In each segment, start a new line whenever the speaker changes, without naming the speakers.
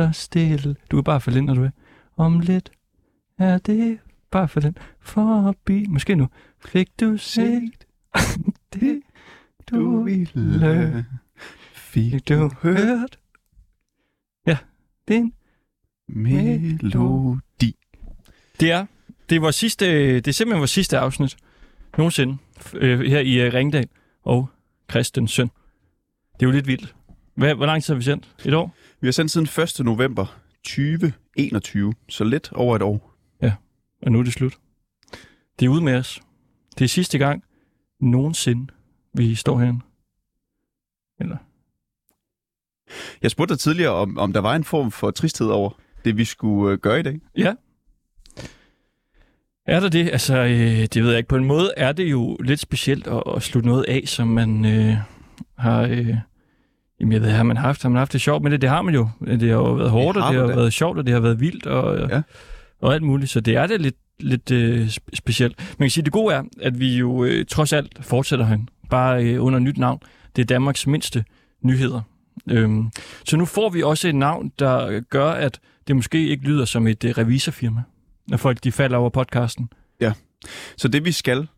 Der stille. Du kan bare falde ind, når du vil. Om lidt er det bare falde ind forbi. Måske nu. Fik du set det, du ville? Fik du hørt? Ja, det er en
Melodi.
Det er, det er, vores sidste, det er simpelthen vores sidste afsnit nogensinde øh, her i øh, Ringdal og Christians søn. Det er jo lidt vildt. Hvad, hvor lang tid har vi sendt? Et år?
Vi har sendt siden 1. november 2021, så lidt over et år.
Og nu er det slut. Det er ude med os. Det er sidste gang nogensinde, vi står herinde. Eller,
Jeg spurgte dig tidligere, om, om der var en form for tristhed over det, vi skulle øh, gøre i dag.
ja. Er der det? Altså, øh, det ved jeg ikke. På en måde er det jo lidt specielt at, at slutte noget af, som man øh, har... Øh, jamen, jeg ved, har man haft, har man haft det sjovt med det? Det har man jo. Det har jo været hårdt, og
har
det har
da.
været sjovt, og det har været vildt, og,
Ja.
ja. og alt muligt. Så det er det lidt, lidt øh, sp- specielt. Man kan sige, at det gode er, at vi jo øh, trods alt fortsætter herinde. Bare øh, under nyt navn. Det er Danmarks mindste nyheder. Øhm, så nu får vi også et navn, der gør, at det måske ikke lyder som et øh, revisorfirma, når folk de falder over podcasten.
Så det vi skal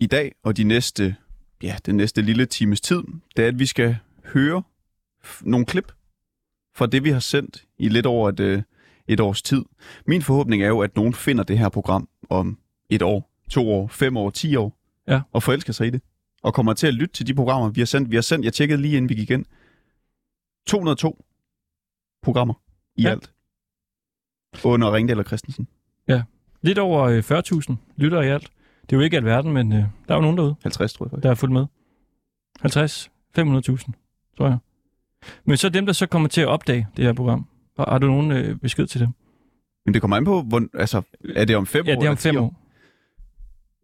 i dag og de næste, ja, den næste lille times tid, det er, at vi skal høre nogle klip fra det, vi har sendt i lidt over et, øh, et års tid. Min forhåbning er jo, at nogen finder det her program om et år, to år, fem år, ti år,
Ja.
og forelsker sig i det, og kommer til at lytte til de programmer, vi har sendt. Vi har sendt, jeg tjekkede lige inden vi gik ind, 202 programmer i
Ja.
alt. Under Ringdal og Christensen.
Lidt over øh, 40.000 lytter i alt. Det er jo ikke alverden, men øh, der er jo nogen derude.
50, tror jeg faktisk.
der er fuldt med. 50, 500.000, tror jeg. Men så dem, der så kommer til at opdage det her program, har du nogen øh, besked til dem?
Men det kommer an på, hvor, altså, er det om fem
Ja,
år?
det er om fem år.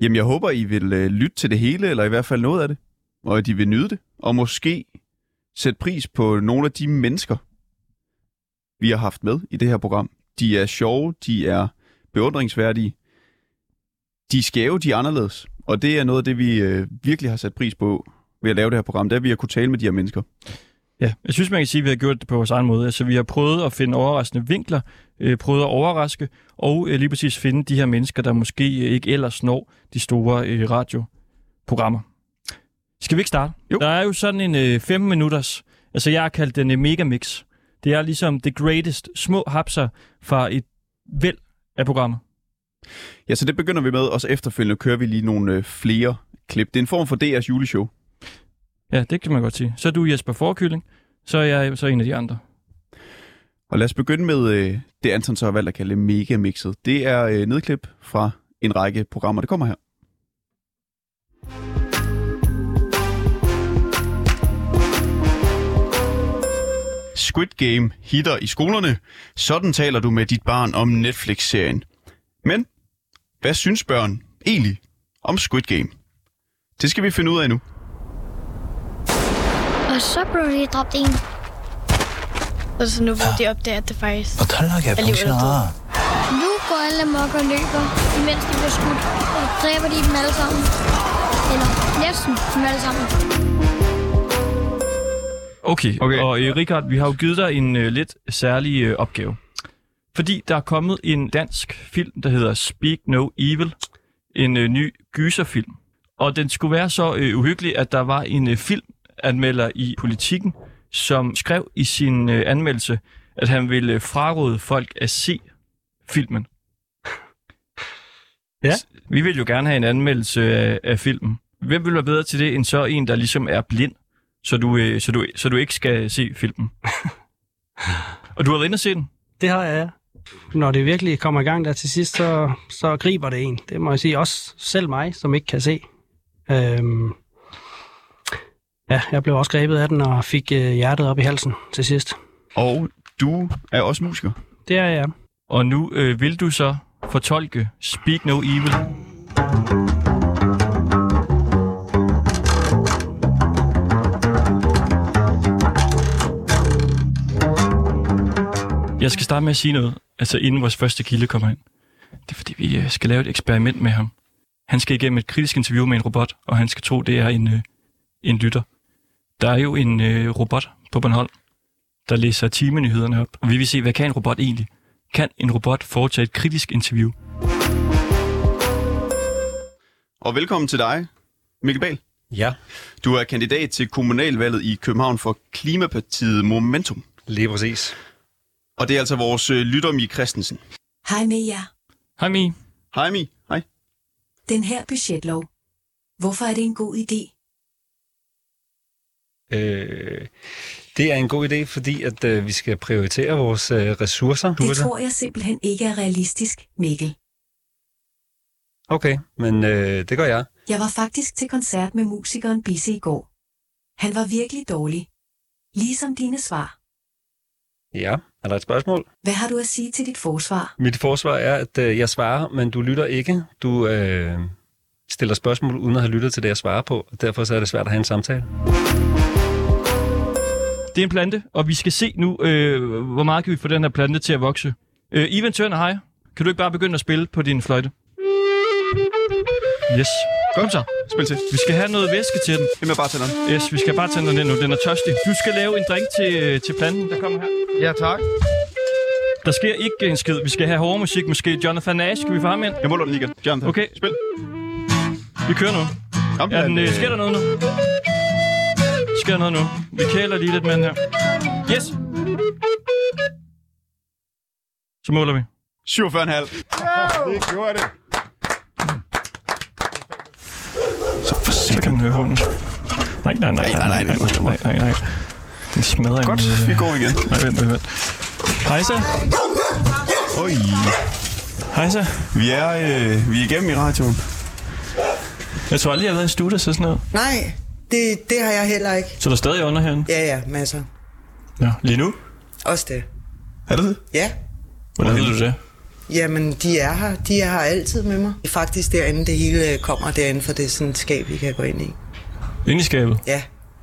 Jamen, jeg håber, I vil øh, lytte til det hele, eller i hvert fald noget af det. Og at I vil nyde det. Og måske sætte pris på nogle af de mennesker, vi har haft med i det her program. De er sjove, de er beundringsværdige. De er skæve, de er anderledes. Og det er noget af det, vi øh, virkelig har sat pris på ved at lave det her program. Det er, at vi har kunne tale med de her mennesker.
Ja, jeg synes, man kan sige, at vi har gjort det på vores egen måde. Altså, vi har prøvet at finde overraskende vinkler, øh, prøvet at overraske, og øh, lige præcis finde de her mennesker, der måske øh, ikke ellers når de store øh, radioprogrammer. Skal vi ikke starte?
Jo.
Der er jo sådan en øh, 5 minutters, altså jeg har kaldt den øh, megamix. Det er ligesom the greatest små hapser fra et væld af programmer.
Ja, så det begynder vi med, og så efterfølgende kører vi lige nogle øh, flere klip. Det er en form for DR's juleshow.
Ja, det kan man godt sige. Så er du Jesper Forkylling, så er jeg så en af de andre.
Og lad os begynde med øh, det, Anton så har valgt at kalde megamixet. Det er øh, nedklip fra en række programmer. Det kommer her. Squid Game hitter i skolerne. Sådan taler du med dit barn om Netflix-serien. Men hvad synes børn egentlig om Squid Game? Det skal vi finde ud af nu.
Og så blev de dræbt en. Og så nu hvor ah. ja. de opdager, at det faktisk
Og kan jeg
alligevel. Nu går alle amok og løber, imens de bliver skudt. Og dræber de dem alle sammen. Eller næsten dem alle sammen.
Okay,
okay.
og øh, Richard, vi har jo givet dig en øh, lidt særlig øh, opgave. Fordi der er kommet en dansk film, der hedder Speak No Evil. En øh, ny gyserfilm. Og den skulle være så øh, uhyggelig, at der var en øh, film, filmanmelder i politikken, som skrev i sin øh, anmeldelse, at han ville øh, fraråde folk at se filmen.
Ja.
Vi vil jo gerne have en anmeldelse af, af filmen. Hvem vil være bedre til det, end så en, der ligesom er blind, så du, øh, så du, så du ikke skal se filmen? og du har været inde og se den?
Det har jeg, ja. Når det virkelig kommer i gang der til sidst, så, så griber det en. Det må jeg sige. Også selv mig, som ikke kan se. Øhm, ja, jeg blev også grebet af den og fik øh, hjertet op i halsen til sidst.
Og du er også musiker.
Det er jeg.
Og nu øh, vil du så fortolke Speak No Evil. Jeg skal starte med at sige noget, altså inden vores første kilde kommer ind. Det er fordi, vi øh, skal lave et eksperiment med ham. Han skal igennem et kritisk interview med en robot, og han skal tro, det er en, øh, en lytter. Der er jo en øh, robot på Bornholm, der læser timenyhederne op. Og vi vil se, hvad kan en robot egentlig? Kan en robot foretage et kritisk interview?
Og velkommen til dig, Mikkel Bahl.
Ja,
Du er kandidat til kommunalvalget i København for Klimapartiet Momentum.
lige præcis.
Og det er altså vores øh, lytter, Mi Christensen.
Hej med jer.
Hej Mi.
Hej Mi. Hej.
Den her budgetlov. Hvorfor er det en god idé?
Øh, det er en god idé, fordi at øh, vi skal prioritere vores øh, ressourcer.
Det tror jeg simpelthen ikke er realistisk, Mikkel.
Okay, men øh, det gør jeg.
Jeg var faktisk til koncert med musikeren Bisse i går. Han var virkelig dårlig. Ligesom dine svar.
Ja, er der et spørgsmål?
Hvad har du at sige til dit forsvar?
Mit forsvar er, at øh, jeg svarer, men du lytter ikke. Du øh, stiller spørgsmål uden at have lyttet til det, jeg svarer på, og derfor så er det svært at have en samtale.
Det er en plante, og vi skal se nu, øh, hvor meget kan vi få den her plante til at vokse. Øh, Ivan Tørner, hej. Kan du ikke bare begynde at spille på din fløjte? Yes. Kom så.
Spil til.
Vi skal have noget væske til den.
Hvem er bare tænderen?
Yes, vi skal bare tænde den ind nu. Den er tørstig. Du skal lave en drink til, øh, til planten, der kommer her.
Ja, tak.
Der sker ikke en skid. Vi skal have hårde musik. Måske Jonathan Nash. Skal vi få ham ind?
Jeg måler den igen. Jonathan.
Okay.
Spil.
Vi kører nu.
Kom,
Er den, øh, sker der noget nu? Sker noget nu? Vi kæler lige lidt med den her. Yes! Så måler vi.
47,5. Det gjorde det. Så for
Så kan man høre hunden. Nej, nej, nej, nej, nej, nej, nej, nej, nej. Den smadrer
Godt, vi går igen.
Nej, vent, vent, vent. Hejsa.
Oj.
Hejsa.
Vi er, øh, vi er igennem i radioen.
Jeg tror aldrig, jeg har været i studiet så sådan noget.
Nej, det, det har jeg heller ikke.
Så der er stadig under herinde?
Ja, ja, masser.
Ja. Lige nu?
Også det.
Er det det?
Ja.
Hvordan ved du det?
Jamen, de er her. De er her altid med mig. Det er faktisk derinde, det hele kommer derinde, for det er sådan et skab, vi kan gå ind i.
Inde i skabet?
Ja.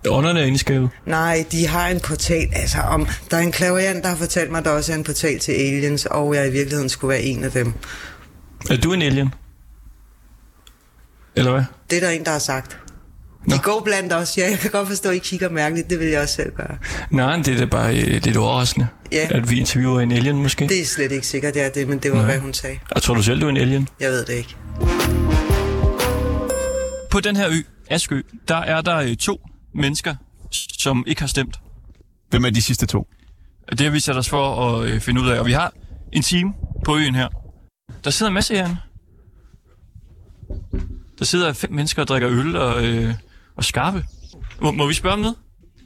Ånderne er inde i skabet?
Nej, de har en portal. Altså, om, der er en klaverjant, der har fortalt mig, at der også er en portal til aliens, og jeg i virkeligheden skulle være en af dem.
Er du en alien? Eller hvad?
Det er der en, der har sagt.
Nå.
De går blandt os. Ja, jeg kan godt forstå, at I kigger mærkeligt. Det vil jeg også selv gøre.
Nej, det er da bare øh, lidt overraskende,
Ja.
at vi interviewer en alien måske.
Det er slet ikke sikkert, det er det, men det var,
Nej.
hvad hun sagde.
Jeg tror du selv, du er en alien?
Jeg ved det ikke.
På den her ø, Askø, der er der øh, to mennesker, som ikke har stemt.
Hvem er de sidste to?
Det har vi sat os for at øh, finde ud af. Og vi har en time på øen her. Der sidder en masse herinde. Der sidder fem mennesker og drikker øl og, øh, og skarpe. Må, må vi spørge om noget?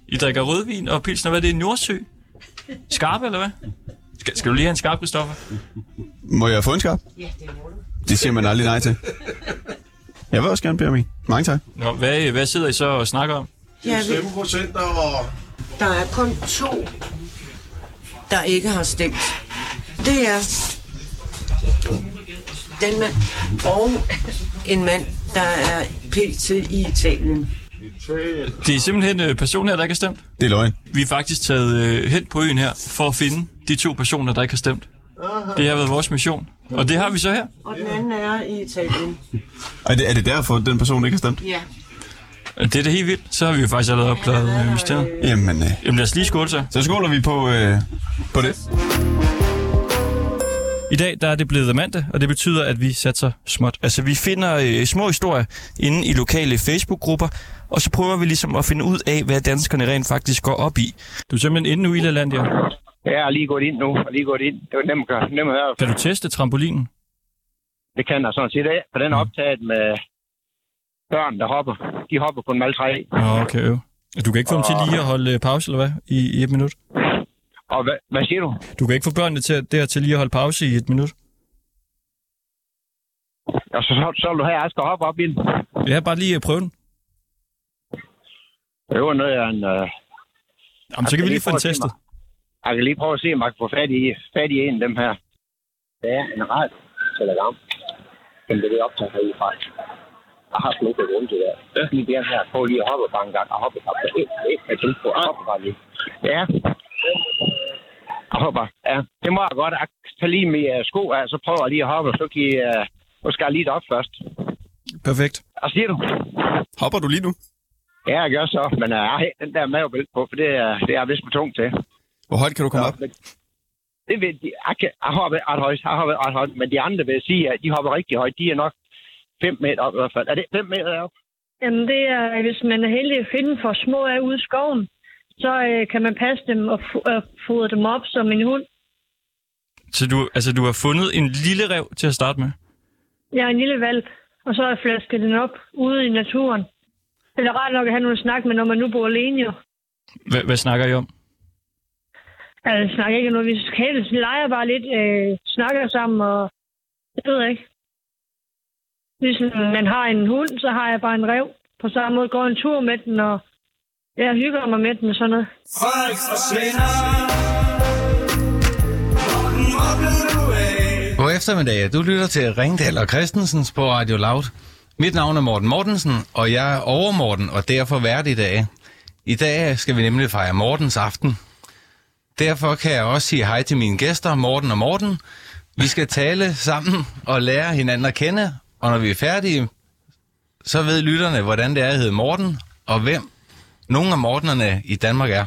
I drikker rødvin og pilsner. Hvad er det? Nordsø? Skarpe, eller hvad? Skal, skal du lige have en skarp, Christoffer?
Må jeg få en skarp? Ja, det må du. Det siger man aldrig nej til. Jeg vil også gerne bede om en. Mange tak.
Nå, hvad, hvad sidder I så og snakker om?
Jeg ved, Der er kun to, der ikke har stemt. Det er den mand og en mand, der er pt. i Italien.
Det er simpelthen øh, personen her, der ikke har stemt.
Det er løgn.
Vi er faktisk taget øh, hen på øen her for at finde de to personer, der ikke har stemt. Det har været vores mission. Og det har vi så her.
Og den anden er i Italien.
Er det, er det derfor, den person ikke har stemt?
Ja.
Det er da helt vildt. Så har vi jo faktisk allerede opklaret øh, mysteriet.
Jamen, øh,
Jamen lad os lige skåle så.
så skåler vi på, øh, på det.
I dag der er det blevet mandag, og det betyder, at vi satser småt. Altså vi finder øh, små historier inde i lokale Facebook-grupper, og så prøver vi ligesom at finde ud af, hvad danskerne rent faktisk går op i. Du er simpelthen inde nu i Lalandia.
Jeg er lige gået ind nu, og lige gået ind. Det var nemt, at- nemt at høre.
Kan du teste trampolinen?
Det kan jeg sådan set af, for den er optaget med børn, der hopper. De hopper på en maltræ.
Nå, okay, øv. Du kan ikke få dem til lige at holde øh, pause, eller hvad? I, i et minut?
Og hvad, hvad siger du?
Du kan ikke få børnene til, der til lige at holde pause i et minut?
Og så, så, så vil du have, at jeg skal hoppe op i den.
Ja, bare lige øh, prøve den.
Det var noget af en... Øh,
Jamen, så kan vi lige få den testet.
Jeg kan lige prøve at se, om jeg kan få fat i, fat i en af dem her. Det er en ret telegram. Den bliver det optaget herfra. Jeg har slet ikke rundt til det. Ja. Lige den her, prøv lige at hoppe bare en gang. Jeg hopper bare. Jeg, jeg, jeg tænker på, jeg hopper bare lige. Ja. Jeg hopper. Ja, det må jeg godt. Jeg tager lige med uh, sko af, så prøver jeg lige at hoppe, så kan I, uh, nu skal jeg lige op først.
Perfekt.
Hvad siger du?
Hopper du lige nu?
Ja, jeg gør så, men uh, jeg har helt den der mavebælt på, for det er, det er jeg vist for tungt til.
Hvor højt kan du komme
Så,
op?
men det ved de, jeg, kan, jeg været ret højt, jeg været ret højt, men de andre vil sige, at de hopper rigtig højt. De er nok 5 meter op i hvert fald. Er det 5 meter deroppe?
Jamen, det er, hvis man er heldig at finde for små af ude i skoven, så øh, kan man passe dem og f- fodre dem op som en hund.
Så du, altså, du har fundet en lille rev til at starte med?
Er en lille valp, og så har jeg flasket den op ude i naturen. Det er rart nok at have nogen at snakke med, når man nu bor alene jo.
Hvad, hvad snakker I om?
Altså, jeg snakker ikke om noget. Vi helst leger bare lidt, øh, snakker sammen, og det ved ikke. Ligesom man har en hund, så har jeg bare en rev. På samme måde går en tur med den, og jeg hygger mig med den og sådan noget.
Folk forsvinder.
God eftermiddag. Du lytter til Ringdal og Christensens på Radio Loud. Mit navn er Morten Mortensen, og jeg er over Morten, og derfor vært i dag. I dag skal vi nemlig fejre Mortens aften. Derfor kan jeg også sige hej til mine gæster, Morten og Morten. Vi skal tale sammen og lære hinanden at kende, og når vi er færdige, så ved lytterne, hvordan det er at hedde Morten, og hvem nogle af Mortenerne i Danmark er.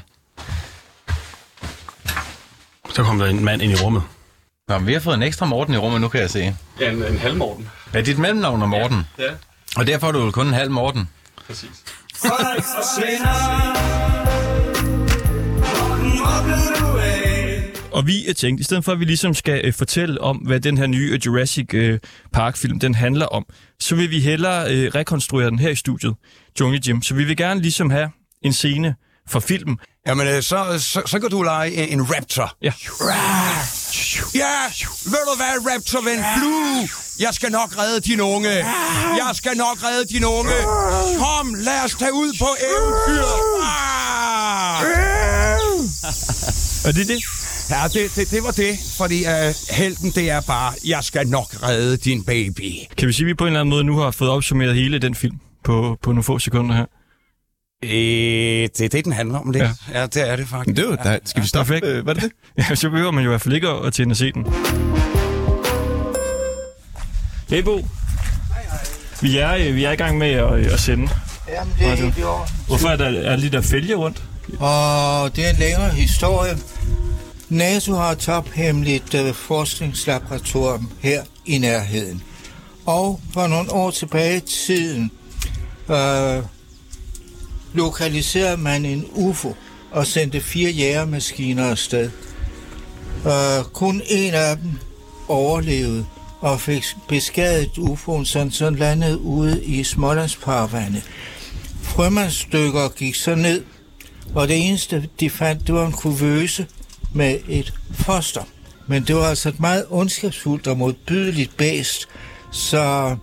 Så kom der en mand ind i rummet.
Nå, men vi har fået en ekstra Morten i rummet, nu kan jeg se.
Ja, en, en halv Morten.
Ja, dit mellemnavn er Morten.
Ja,
Og derfor er du vel kun en halv Morten.
præcis.
Folk forsvinder.
Og vi er tænkt, i stedet for at vi ligesom skal øh, fortælle om, hvad den her nye øh, Jurassic øh, Park-film den handler om, så vil vi hellere øh, rekonstruere den her i studiet, Jungle Jim. Så vi vil gerne ligesom have en scene fra filmen.
Jamen, øh, så, så, så kan du lege en, en raptor.
Ja.
Ja, ved du hvad, raptor ven? Blue! Jeg skal nok redde din unge. Jeg skal nok redde din unge. Kom, lad os tage ud på eventyr. Ah!
Er det det?
Ja, det, det, det var det, fordi uh, helten det er bare, jeg skal nok redde din baby.
Kan vi sige, at vi på en eller anden måde nu har fået opsummeret hele den film på, på nogle få sekunder her?
Øh, det er det, den handler om, det.
Ja.
Ja, ja det er det faktisk.
Det er jo, der, skal vi stoppe?
Perfekt.
Øh, hvad er det?
Ja, så behøver man jo i hvert fald ikke at, tænde at se den. Hey Bo. Vi er, øh, vi er i gang med at, øh, at sende.
Jamen, det er helt i år.
Hvorfor er der er de der fælge rundt?
Og det er en længere historie. NATO har et tophemmeligt øh, forskningslaboratorium her i nærheden. Og for nogle år tilbage i tiden øh, lokaliserede man en UFO og sendte fire jægermaskiner afsted. Og kun en af dem overlevede og fik beskadiget UFO'en, sådan så den landede ude i Smålandsparvandet. Frømandsstykker gik så ned, og det eneste, de fandt, det var en kuvøse med et foster. Men det var altså et meget ondskabsfuldt og modbydeligt bæst, så,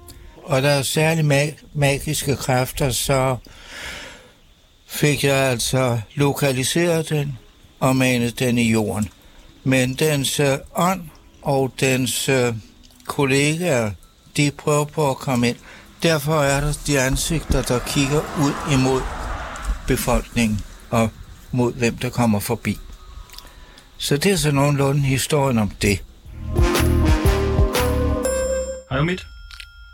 og der er særlig mag- magiske kræfter, så fik jeg altså lokaliseret den og manet den i jorden. Men dens øh, ånd og dens øh, kollegaer, de prøver på at komme ind. Derfor er der de ansigter, der kigger ud imod befolkningen og mod hvem der kommer forbi. Så det er så nogenlunde historien om det.
Hej mit.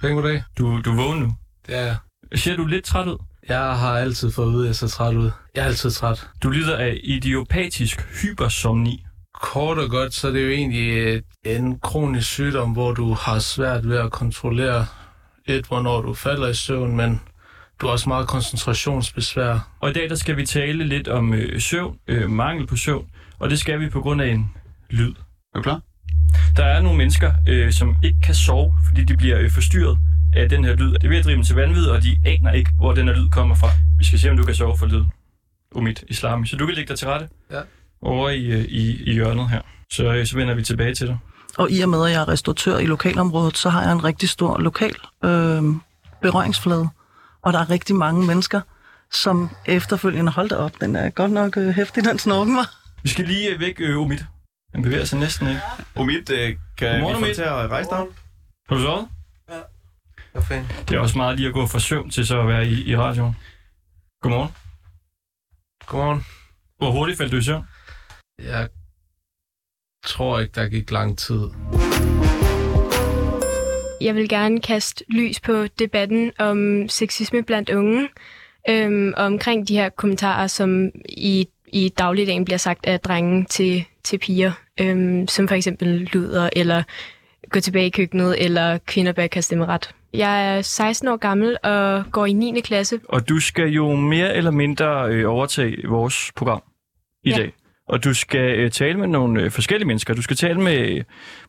Pæn goddag.
Du, du er vågen nu.
Det er jeg.
Ser du lidt træt ud?
Jeg har altid fået at vide, at jeg ser træt ud. Jeg er altid træt.
Du lider af idiopatisk hypersomni.
Kort og godt, så er det jo egentlig øh, en kronisk sygdom, hvor du har svært ved at kontrollere et, hvornår du falder i søvn, men du har også meget koncentrationsbesvær.
Og i dag der skal vi tale lidt om øh, søvn, øh, mangel på søvn, og det skal vi på grund af en lyd.
Er du klar?
Der er nogle mennesker, øh, som ikke kan sove, fordi de bliver øh, forstyrret af den her lyd. Det er ved at drive dem til vanvid, og de aner ikke, hvor den her lyd kommer fra. Vi skal se, om du kan sove for lyd. Umid Islami. Så du kan lægge dig til rette
Ja.
over i, øh, i, i hjørnet her. Så, øh, så vender vi tilbage til dig.
Og i og med, at jeg er restauratør i lokalområdet, så har jeg en rigtig stor lokal øh, berøringsflade. Og der er rigtig mange mennesker, som efterfølgende holdt op. Den er godt nok øh, hæftig, den snorken var.
Vi skal lige øh, væk, øh, Umid. Han bevæger sig næsten ikke.
Omid, øh, kan
Godmorgen,
vi få
Omid.
til at rejse dig?
Har du sovet? Det er også meget lige at gå fra søvn til så at være i, i radioen. Godmorgen.
Godmorgen.
Hvor hurtigt faldt du i søvn?
Jeg tror ikke, der gik lang tid.
Jeg vil gerne kaste lys på debatten om sexisme blandt unge. øhm, og omkring de her kommentarer, som i, i dagligdagen bliver sagt af drenge til, til piger, øhm, som for eksempel lyder, eller gå tilbage i køkkenet, eller kvinder bør ikke have stemmeret. Jeg er 16 år gammel og går i 9. klasse.
Og du skal jo mere eller mindre øh, overtage vores program i
Ja.
dag. Og du skal øh, tale med nogle øh, forskellige mennesker. Du skal tale med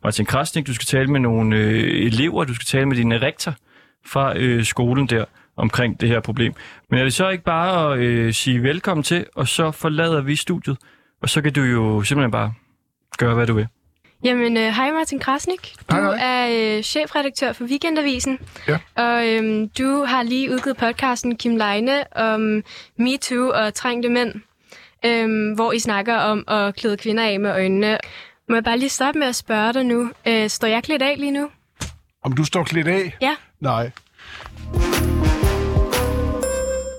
Martin Krasnik, du skal tale med nogle øh, elever, du skal tale med din rektor fra øh, skolen der omkring det her problem. Men er det så ikke bare at øh, sige velkommen til, og så forlader vi studiet, og så kan du jo simpelthen bare gøre, hvad du vil.
Jamen, øh, hej Martin Krasnik. Du er øh, chefredaktør for Weekendavisen.
Ja.
Og øhm, du har lige udgivet podcasten Kim Leine om MeToo og trængte mænd, øhm, hvor I snakker om at klæde kvinder af med øjnene. Må jeg bare lige stoppe med at spørge dig nu? Øh, står jeg klædt af lige nu?
Om du står klædt af?
Ja.
Nej.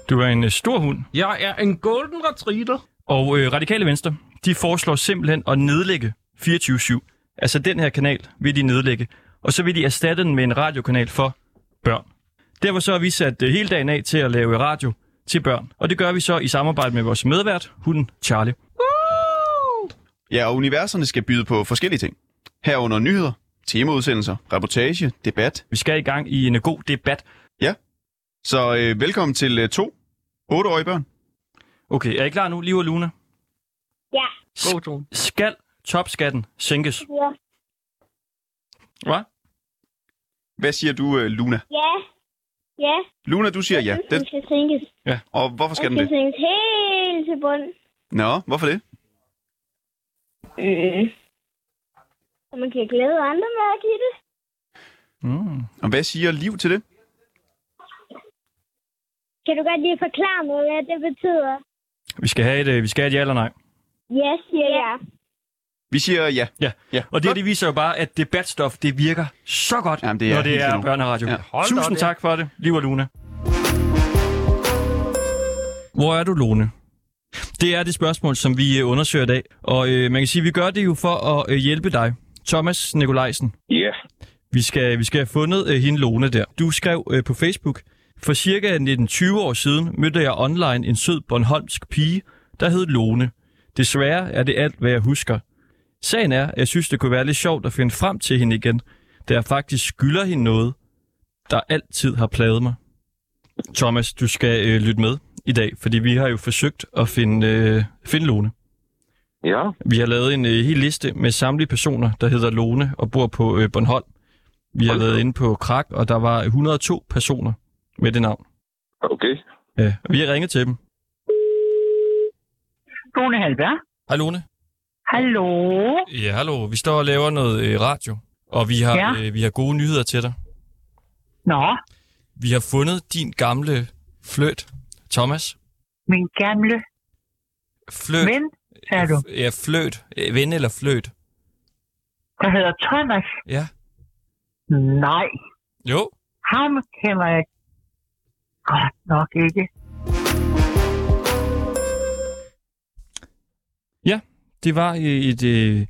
Du er en øh, stor hund.
Jeg er en golden retriever.
Og øh, Radikale Venstre, de foreslår simpelthen at nedlægge 24-7. Altså den her kanal vil de nedlægge. Og så vil de erstatte den med en radiokanal for børn. Derfor så har vi sat øh, hele dagen af til at lave radio til børn. Og det gør vi så i samarbejde med vores medvært, hunden Charlie.
Ja, og universerne skal byde på forskellige ting. Herunder nyheder, temaudsendelser, reportage, debat.
Vi skal i gang i en god debat.
Ja. Så øh, velkommen til øh, to 8-årige børn.
Okay, er I klar nu, Liv og Luna?
Ja.
God Skal topskatten sænkes?
Ja.
Hvad?
Hvad siger du, øh, Luna?
Ja. Ja.
Luna, du siger ja.
Den skal sænkes.
Ja. Og hvorfor skal
Den
den
skal
det?
sænkes helt til bunden.
Nå, hvorfor det?
Mm. Så man kan glæde andre med at give det.
Mm.
Og hvad siger Liv til det?
Kan du godt lige forklare mig, hvad det betyder?
Vi skal have et, øh, vi skal have et ja eller nej.
Ja, siger jeg.
Vi siger ja.
Ja.
ja.
Og det, det viser jo bare, at debatstof, det virker så godt,
Jamen, det er
når det er børneradio.
Ja. Hold
Tusind tak for det, Liv og Luna. Hvor er du, Lone? Det er det spørgsmål, som vi øh, undersøger i dag. Og øh, man kan sige, at vi gør det jo for at øh, hjælpe dig. Thomas Nikolajsen.
Ja.
Vi skal, vi skal have fundet øh, hende Lone der. Du skrev øh, på Facebook, for cirka 19-20 år siden mødte jeg online en sød Bornholmsk pige, der hed Lone. Desværre er det alt, hvad jeg husker. Sagen er, at jeg synes, det kunne være lidt sjovt at finde frem til hende igen, da jeg faktisk skylder hende noget, der altid har plaget mig. Thomas, du skal øh, lytte med i dag, fordi vi har jo forsøgt at finde, øh, finde Lone.
Ja.
Vi har lavet en øh, hel liste med samtlige personer, der hedder Lone og bor på øh, Bornholm. Vi har været inde på Krak, og der var 102 personer med det navn.
Okay.
Ja, og vi har ringet til dem.
Lone Halberg.
Hej Lone.
Hallo.
Ja, hallo. Vi står og laver noget øh, radio, og vi har,
Ja.
øh, vi har gode nyheder til dig.
Nå,
Vi har fundet din gamle fløt, Thomas.
min gamle
Fløt.
ven, sagde du,
Ja, fløt. Øh, Ven eller fløt.
der hedder Thomas.
Ja.
Nej,
Jo.
ham kender jeg godt nok ikke.
Det var øh, et, øh,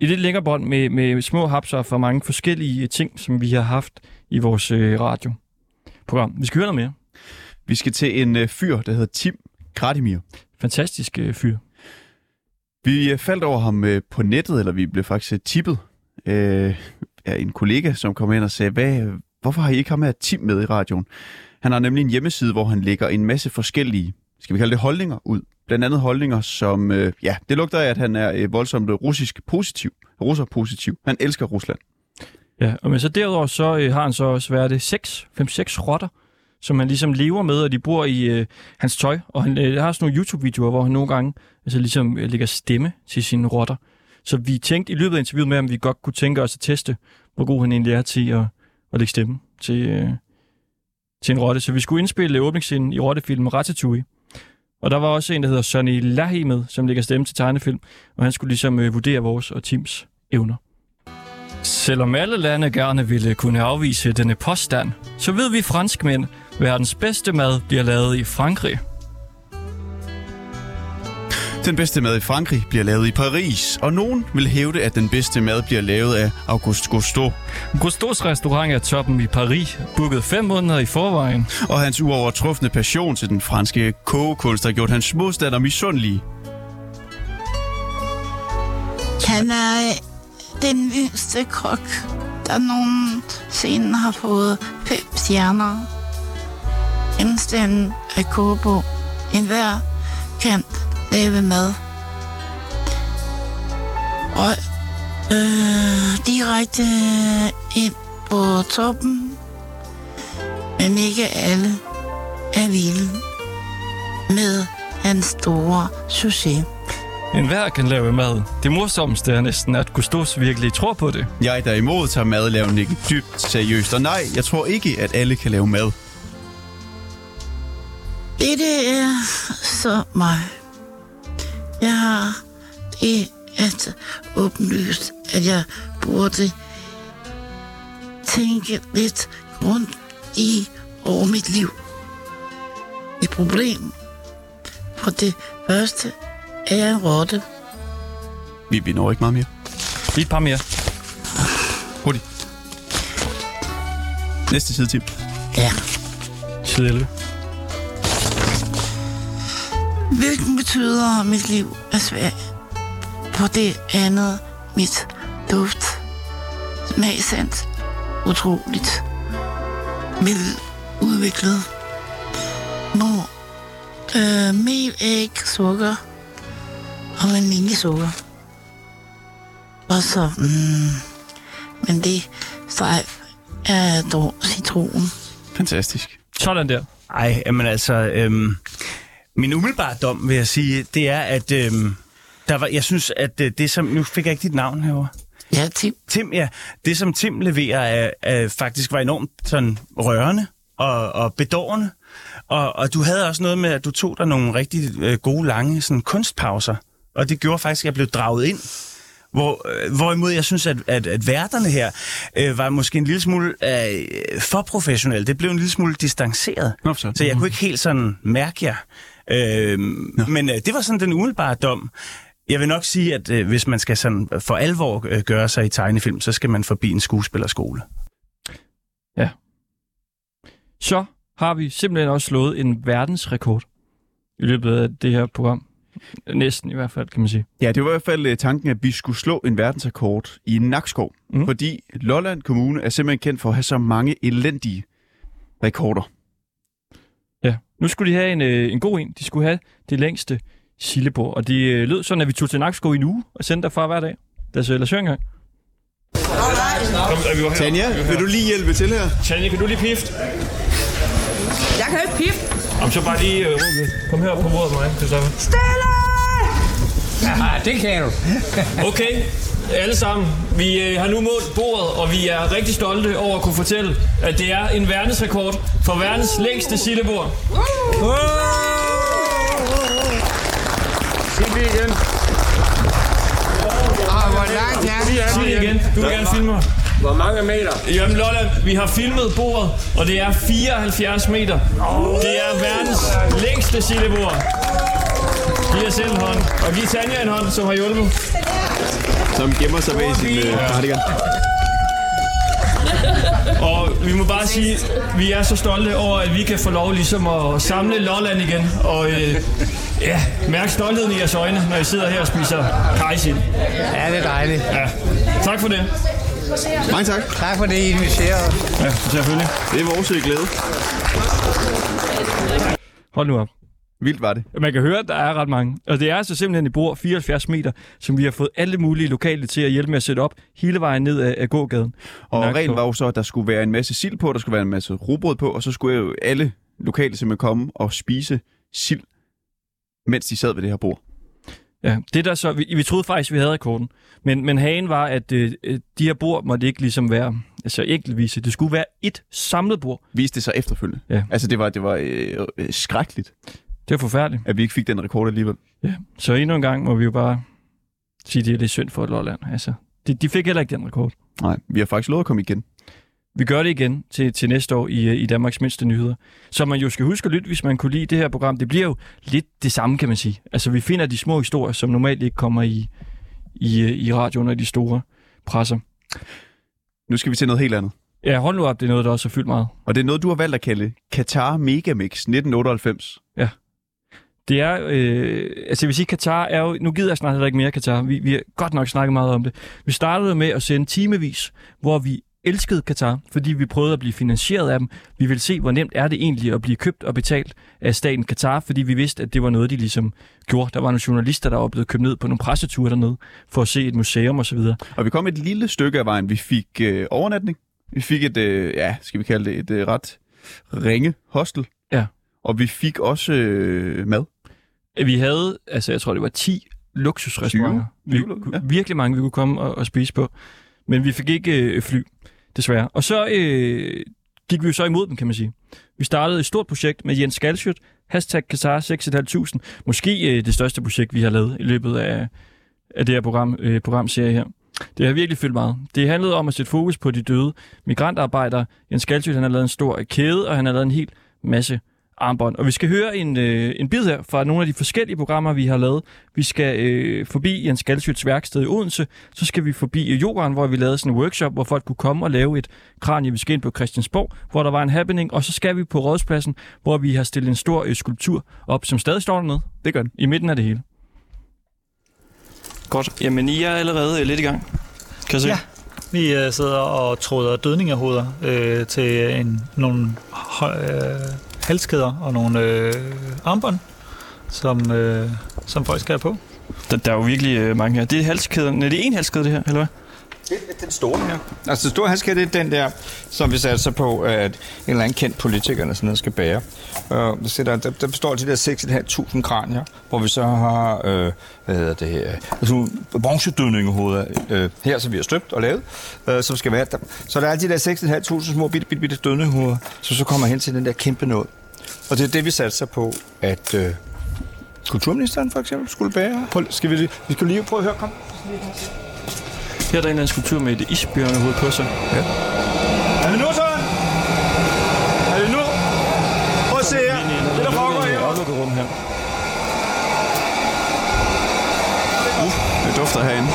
et lidt længere bånd med, med små hapser for mange forskellige ting, som vi har haft i vores øh, radioprogram. Vi skal høre noget mere.
Vi skal til en øh, fyr, der hedder Tim Kratimir.
Fantastisk øh, fyr.
Vi øh, faldt over ham øh, på nettet, eller vi blev faktisk tippet øh, af en kollega, som kom ind og sagde, Hvad, hvorfor har I ikke ham her Tim med i radioen? Han har nemlig en hjemmeside, hvor han lægger en masse forskellige, skal vi kalde det holdninger ud. Blandt andet holdninger, som, øh, ja, det lugter af, at han er øh, voldsomt russisk positiv. Russer positiv. Han elsker Rusland.
Ja, og men så derudover så øh, har han så også været det 6, 5-6 rotter, som han ligesom lever med, og de bor i øh, hans tøj. Og han øh, har sådan nogle YouTube-videoer, hvor han nogle gange altså ligesom øh, lægger stemme til sine rotter. Så vi tænkte i løbet af interviewet med, ham, vi godt kunne tænke os at teste, hvor god han egentlig er til at, at lægge stemme til, øh, til en rotte. Så vi skulle indspille åbningsscenen i rottefilmen Ratatouille. Og der var også en, der hedder Sonny Lahi med, som ligger stemme til tegnefilm, og han skulle ligesom øh, vurdere vores og Tims evner. Selvom alle lande gerne ville kunne afvise denne påstand, så ved vi franskmænd, verdens bedste mad bliver lavet i Frankrig.
Den bedste mad i Frankrig bliver lavet i Paris, og nogen vil hævde, at den bedste mad bliver lavet af Auguste Gusteau.
Gusteaus restaurant er toppen i Paris, booket fem måneder i forvejen.
Og hans uovertrufne passion til den franske kogekunst har gjort hans modstander misundelige.
Han er den yngste kok, der nogensinde har fået fem stjerner. Genstanden af kogebog. En hver kan lave mad. Og øh, direkte ind på toppen. Men ikke alle er vilde med hans store succes.
En hver kan lave mad. Det morsomste er næsten, at Gustos virkelig tror på det.
Jeg derimod tager madlavning ikke dybt seriøst, og nej, jeg tror ikke, at alle kan lave mad.
Dette er så mig. Jeg har det at åbenlyst, at jeg burde tænke lidt rundt i over mit liv. Et problem. For det første er jeg en rotte.
Vi, vi når ikke meget mere.
Lige et par mere.
Hurtigt. Næste side, Tim.
Ja.
Side 11.
Hvilken betyder mit liv er svært? På det andet mit duft. Smagsans. Utroligt. Vel udviklet. Når øh, mel, æg, sukker og vaniljesukker. Og så, mm, men det strejf er dog citron.
Fantastisk.
Sådan der.
Ej, men altså, øhm, min umiddelbare dom, vil jeg sige, det er, at øhm, der var, jeg synes, at øh, det som... Nu fik jeg ikke dit navn herovre.
Ja, Tim.
Tim, ja. Det, som Tim leverer, er, er faktisk var enormt sådan rørende og, og bedårende. Og, og du havde også noget med, at du tog dig nogle rigtig øh, gode, lange sådan, kunstpauser. Og det gjorde faktisk, at jeg blev draget ind. Hvor, øh, hvorimod jeg synes, at, at, at værterne her øh, var måske en lille smule øh, for professionelle. Det blev en lille smule distanceret.
Nå, så.
så jeg kunne ikke helt sådan mærke jer. Øh, men øh, det var sådan den umiddelbare dom. Jeg vil nok sige, at øh, hvis man skal sådan for alvor øh, gøre sig i tegnefilm, så skal man forbi en skuespillerskole.
Ja. Så har vi simpelthen også slået en verdensrekord i løbet af det her program. Næsten i hvert fald, kan man sige.
Ja, det var i hvert fald øh, tanken, at vi skulle slå en verdensrekord i Nakskov. Mm. Fordi Lolland Kommune er simpelthen kendt for at have så mange elendige rekorder.
Ja, nu skulle de have en, øh, en god en. De skulle have det længste sillebord. Og de øh, lød sådan, at vi tog til Nakskov i en uge og sendte derfra hver dag. Lad os, lad os høre en gang. Kom, er vi var her.
Tanja, vil du lige hjælpe til her?
Tanja, kan du lige pifte?
Jeg kan ikke pifte.
Om så bare lige øh. Kom her på bordet med mig, Christoffer.
Stille!
Ja, det kan du.
Okay, alle sammen. Vi øh, har nu målt bordet, og vi er rigtig stolte over at kunne fortælle, at det er en verdensrekord for verdens længste sillebord.
Sig det igen. Og hvor langt er det?
Sig det igen. Du vil gerne filme mig.
Hvor mange meter?
Jamen Lolland, vi har filmet bordet, og det er 74 meter. Det er verdens længste sillebord. Giv jer selv en hånd, og giv Tanja en hånd, som har hjulpet.
Som gemmer sig bag sin øh, cardigan.
Og vi må bare sige, vi er så stolte over, at vi kan få lov ligesom at samle Lolland igen. Og øh, ja, mærk stoltheden i jeres øjne, når I sidder her og spiser kajsild.
Ja, det er dejligt.
Ja. Tak for det.
Mange tak.
Tak for det, I inviterede.
Ja, selvfølgelig.
Det er vores glæde.
Hold nu op.
Vildt var det.
Man kan høre, at der er ret mange. Og det er altså simpelthen et bord 74 meter, som vi har fået alle mulige lokale til at hjælpe med at sætte op hele vejen ned af, af gågaden.
Og
Nakskov.
reglen var jo så, at der skulle være en masse sild på, der skulle være en masse rugbrød på, og så skulle jo alle lokale simpelthen komme og spise sild, mens de sad ved det her bord.
Ja, det der så, vi, vi troede faktisk, vi havde rekorden. Men, men hagen var, at øh, øh, de her bord måtte ikke ligesom være altså enkeltvise. Det skulle være et samlet bord.
Viste det sig efterfølgende.
Ja.
Altså, det var, det var øh, øh, skrækkeligt,
Det er forfærdeligt.
at vi ikke fik den rekord alligevel.
Ja. Så endnu en gang må vi jo bare sige, at det er synd for Lolland. Altså, de, de fik heller ikke den rekord.
Nej, vi har faktisk lovet at komme igen.
Vi gør det igen til, til næste år i, øh, i Danmarks Mindste Nyheder. Så man jo skal huske at lytte, hvis man kunne lide det her program. Det bliver jo lidt det samme, kan man sige. Altså, vi finder de små historier, som normalt ikke kommer i, i, øh, i radioen og de store presser.
Nu skal vi til noget helt andet.
Ja, hold nu op, det er noget, der også har fyldt meget.
Og det er noget, du har valgt at kalde Qatar Megamix 1998.
Ja. Det er, øh, altså jeg vil sige, Katar er jo, nu gider jeg snart heller ikke mere Katar, vi, vi har godt nok snakket meget om det. Vi startede med at sende timevis, hvor vi elskede Katar, fordi vi prøvede at blive finansieret af dem. Vi ville se, hvor nemt er det egentlig at blive købt og betalt af staten Katar, fordi vi vidste, at det var noget, de ligesom gjorde. Der var nogle journalister, der var blevet købt ned på nogle presseture dernede, for at se et museum osv.
Og vi kom et lille stykke af vejen. Vi fik øh, overnatning. Vi fik et, øh, ja, skal vi kalde det, et øh, ret ringe hostel.
Ja.
Og vi fik også øh, mad.
Vi havde, altså jeg tror, det var 10 luksusrestauranter. Vi, ja. Virkelig mange, vi kunne komme og, og spise på. Men vi fik ikke øh, fly, desværre. Og så øh, gik vi jo så imod dem, kan man sige. Vi startede et stort projekt med Jens Skalsjøt, hashtag Qatar 6.500. Måske øh, det største projekt, vi har lavet i løbet af, af det her program, øh, programserie her. Det har virkelig fyldt meget. Det handlede om at sætte fokus på de døde migrantarbejdere. Jens Skalsjøt, han har lavet en stor kæde, og han har lavet en hel masse armbånd. Og vi skal høre en, øh, en bid her fra nogle af de forskellige programmer, vi har lavet. Vi skal øh, forbi Jens Galsjøts værksted i Odense. Så skal vi forbi Jorden, hvor vi lavede sådan en workshop, hvor folk kunne komme og lave et kranje. Vi skal ind på Christiansborg, hvor der var en happening. Og så skal vi på Rådspladsen, hvor vi har stillet en stor øh, skulptur op, som stadig står dernede.
Det gør den.
I midten af det hele. Godt. Jamen, I er allerede øh, lidt i gang. Kan jeg se?
Ja. Vi øh, sidder og tråder dødningehoveder øh, til en, nogle øh, halskæder og nogle øh, armbånd, som, øh, som folk skal have på.
Der, der er jo virkelig øh, mange her. Det er halskæden. Er det en halskæde, det her, eller hvad?
Det er den store her. Altså, den store halskæde, det er den der, som vi satser på, at en eller anden kendt politiker eller sådan noget skal bære. Uh, der, der, der består af de der 6.500 kranier, hvor vi så har, øh, hvad hedder det her, altså bronzedødningehoveder øh, her, som vi har støbt og lavet, øh, som skal være der. Så der er de der 6.500 små bitte, bitte, bitte dødningehoveder, som så kommer hen til den der kæmpe noget. Og det er det, vi satser på, at øh, kulturministeren for eksempel skulle bære. Prøv, skal vi, vi skal lige prøve at høre, kom.
Her er der en eller anden skulptur med et isbjørnehoved på sig.
Ja. Er det nu sådan? Er det nu? Prøv at se her. Det der foregår her.
Aflukket rum her.
Uh, det dufter herinde.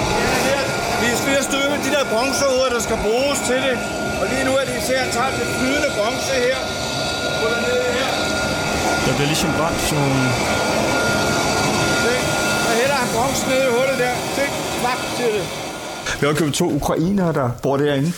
Vi er ved at støbe de der bronzehoveder, der skal bruges til det. Og lige nu er det især taget det flydende bronze her. Putter ned her.
Der bliver ligesom brændt sådan nogle...
Se, der hælder han bronze ned i hullet der. Se, kvap til det. Vi har købt to ukrainere, der bor derinde.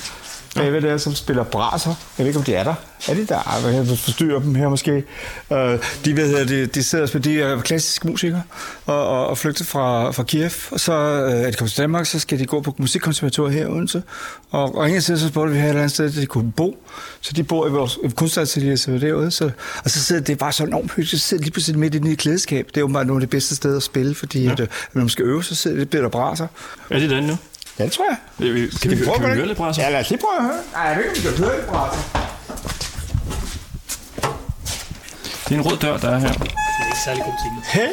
Bagved der, som spiller braser. Jeg ved ikke, om de er der. Er de der? Jeg vil forstyrre dem her måske. Uh, de, ved, de, de sidder og spiller, de er klassiske musikere og, og, og flygtet fra, fra Kiev. Og så uh, er de kommet til Danmark, så skal de gå på musikkonservatoriet her i Odense. Og, og ingen side, så spurgte vi her et eller andet sted, der de kunne bo. Så de bor i vores kunstatelier derude. Så, og så sidder det bare så enormt hyggeligt. Så sidder de lige pludselig midt i det klædeskab. Det er jo bare nogle af de bedste steder at spille, fordi ja. at, øh, når man skal øve, så sidder det, bliver der braser.
Er det den nu?
Ja, det tror jeg.
Kan vi, kan vi,
prøve
kan vi
på
høre
det?
lidt brasser?
Ja, lad os lige prøve at høre. Nej, jeg ved ikke, om vi kan høre lidt brasser.
Det er en rød dør, der er her.
Det er ikke særlig god ting.
Hey!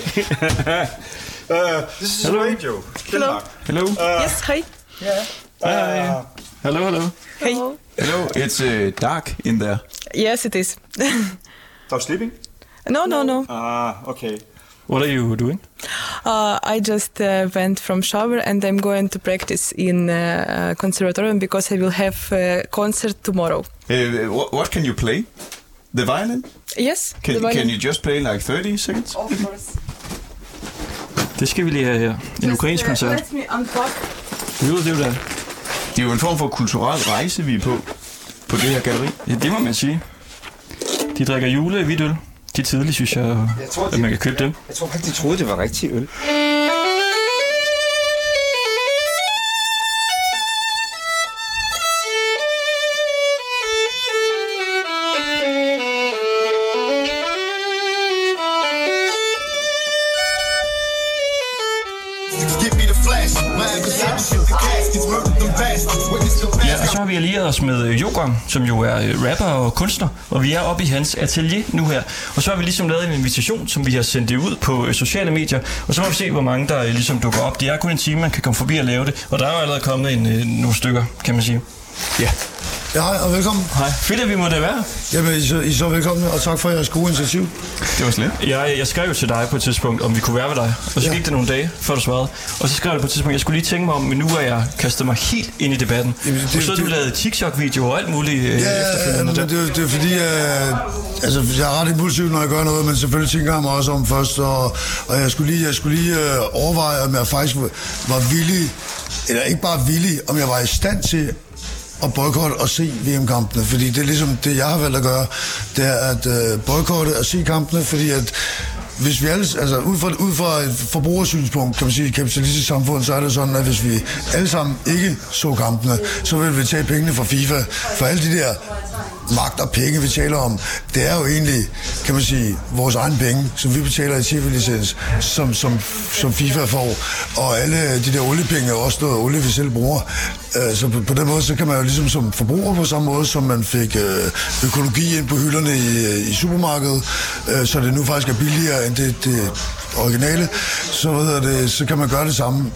uh, this is
Hello.
radio.
Hello.
Hello.
Uh,
yes, hi.
Yeah.
Hi. Hello, hello.
Hey.
Hello, it's uh, dark in there.
Yes, it is.
Stop sleeping?
no, no, no.
Ah, okay.
What are you doing?
Uh, I just uh, went from shower and I'm going to practice in uh, conservatorium because I will have a concert tomorrow.
Uh, what, what can you play? The violin?
Yes.
Can,
the violin.
can you just play like 30 seconds?
Of course.
Det skal vi lige have her. En ukrainsk
uh,
koncert.
Let me unpack.
Jo, det er jo det.
Det er jo en form for kulturel rejse, vi er på, på det her galleri.
Ja, det må man sige. De drikker jule hvidt øl. De er tidlige, synes jeg,
Jeg tror,
at man kan købe dem.
Jeg tror faktisk, de troede, det var rigtig øl.
Vi allieret os med øh, Jogram, som jo er øh, rapper og kunstner, og vi er oppe i hans atelier nu her. Og så har vi ligesom lavet en invitation, som vi har sendt det ud på øh, sociale medier, og så må vi se, hvor mange der øh, ligesom dukker op. Det er kun en time, man kan komme forbi og lave det, og der er jo allerede kommet en, nogle stykker, kan man sige.
Ja.
Ja, hej og velkommen.
Hej. Fedt, at vi må da være.
Jamen, I er, så, I så velkomne, og tak for jeres gode initiativ.
Det var slet.
Jeg, jeg skrev jo til dig på et tidspunkt, om vi kunne være ved dig. Og så
Ja.
gik det nogle dage, før du svarede. Og så skrev jeg på et tidspunkt, jeg skulle lige tænke mig om, men nu er jeg kastet mig helt ind i debatten.
Jamen, det-
og så har du
det-
lavet TikTok-videoer og alt muligt øh,
Ja, ja,
efterfølgende.
men det, er- det er fordi, øh, altså, jeg er ret impulsiv, når jeg gør noget, men selvfølgelig tænker jeg mig også om først, og, og jeg skulle lige, jeg skulle lige øh, overveje, om jeg faktisk var, var villig, eller ikke bare villig, om jeg var i stand til at boykotte og se VM-kampene, fordi det er ligesom det, jeg har valgt at gøre, det er at øh, boykotte og se kampene, fordi at hvis vi alle, altså ud fra, ud fra et forbrugersynspunkt, kan man sige, i kapitalistisk samfund, så er det sådan, at hvis vi alle sammen ikke så kampene, så vil vi tage pengene fra FIFA. For alle de der magt og penge, vi taler om, det er jo egentlig, kan man sige, vores egen penge, som vi betaler i tv-licens, som, som, som FIFA får. Og alle de der oliepenge er også noget olie, vi selv bruger. Øh, så på, på den måde, så kan man jo ligesom som forbruger på samme måde, som man fik øh, økologi ind på hylderne i, øh, i supermarkedet, så det nu faktisk er billigere end det, det originale, så, hvad det, så kan man gøre det samme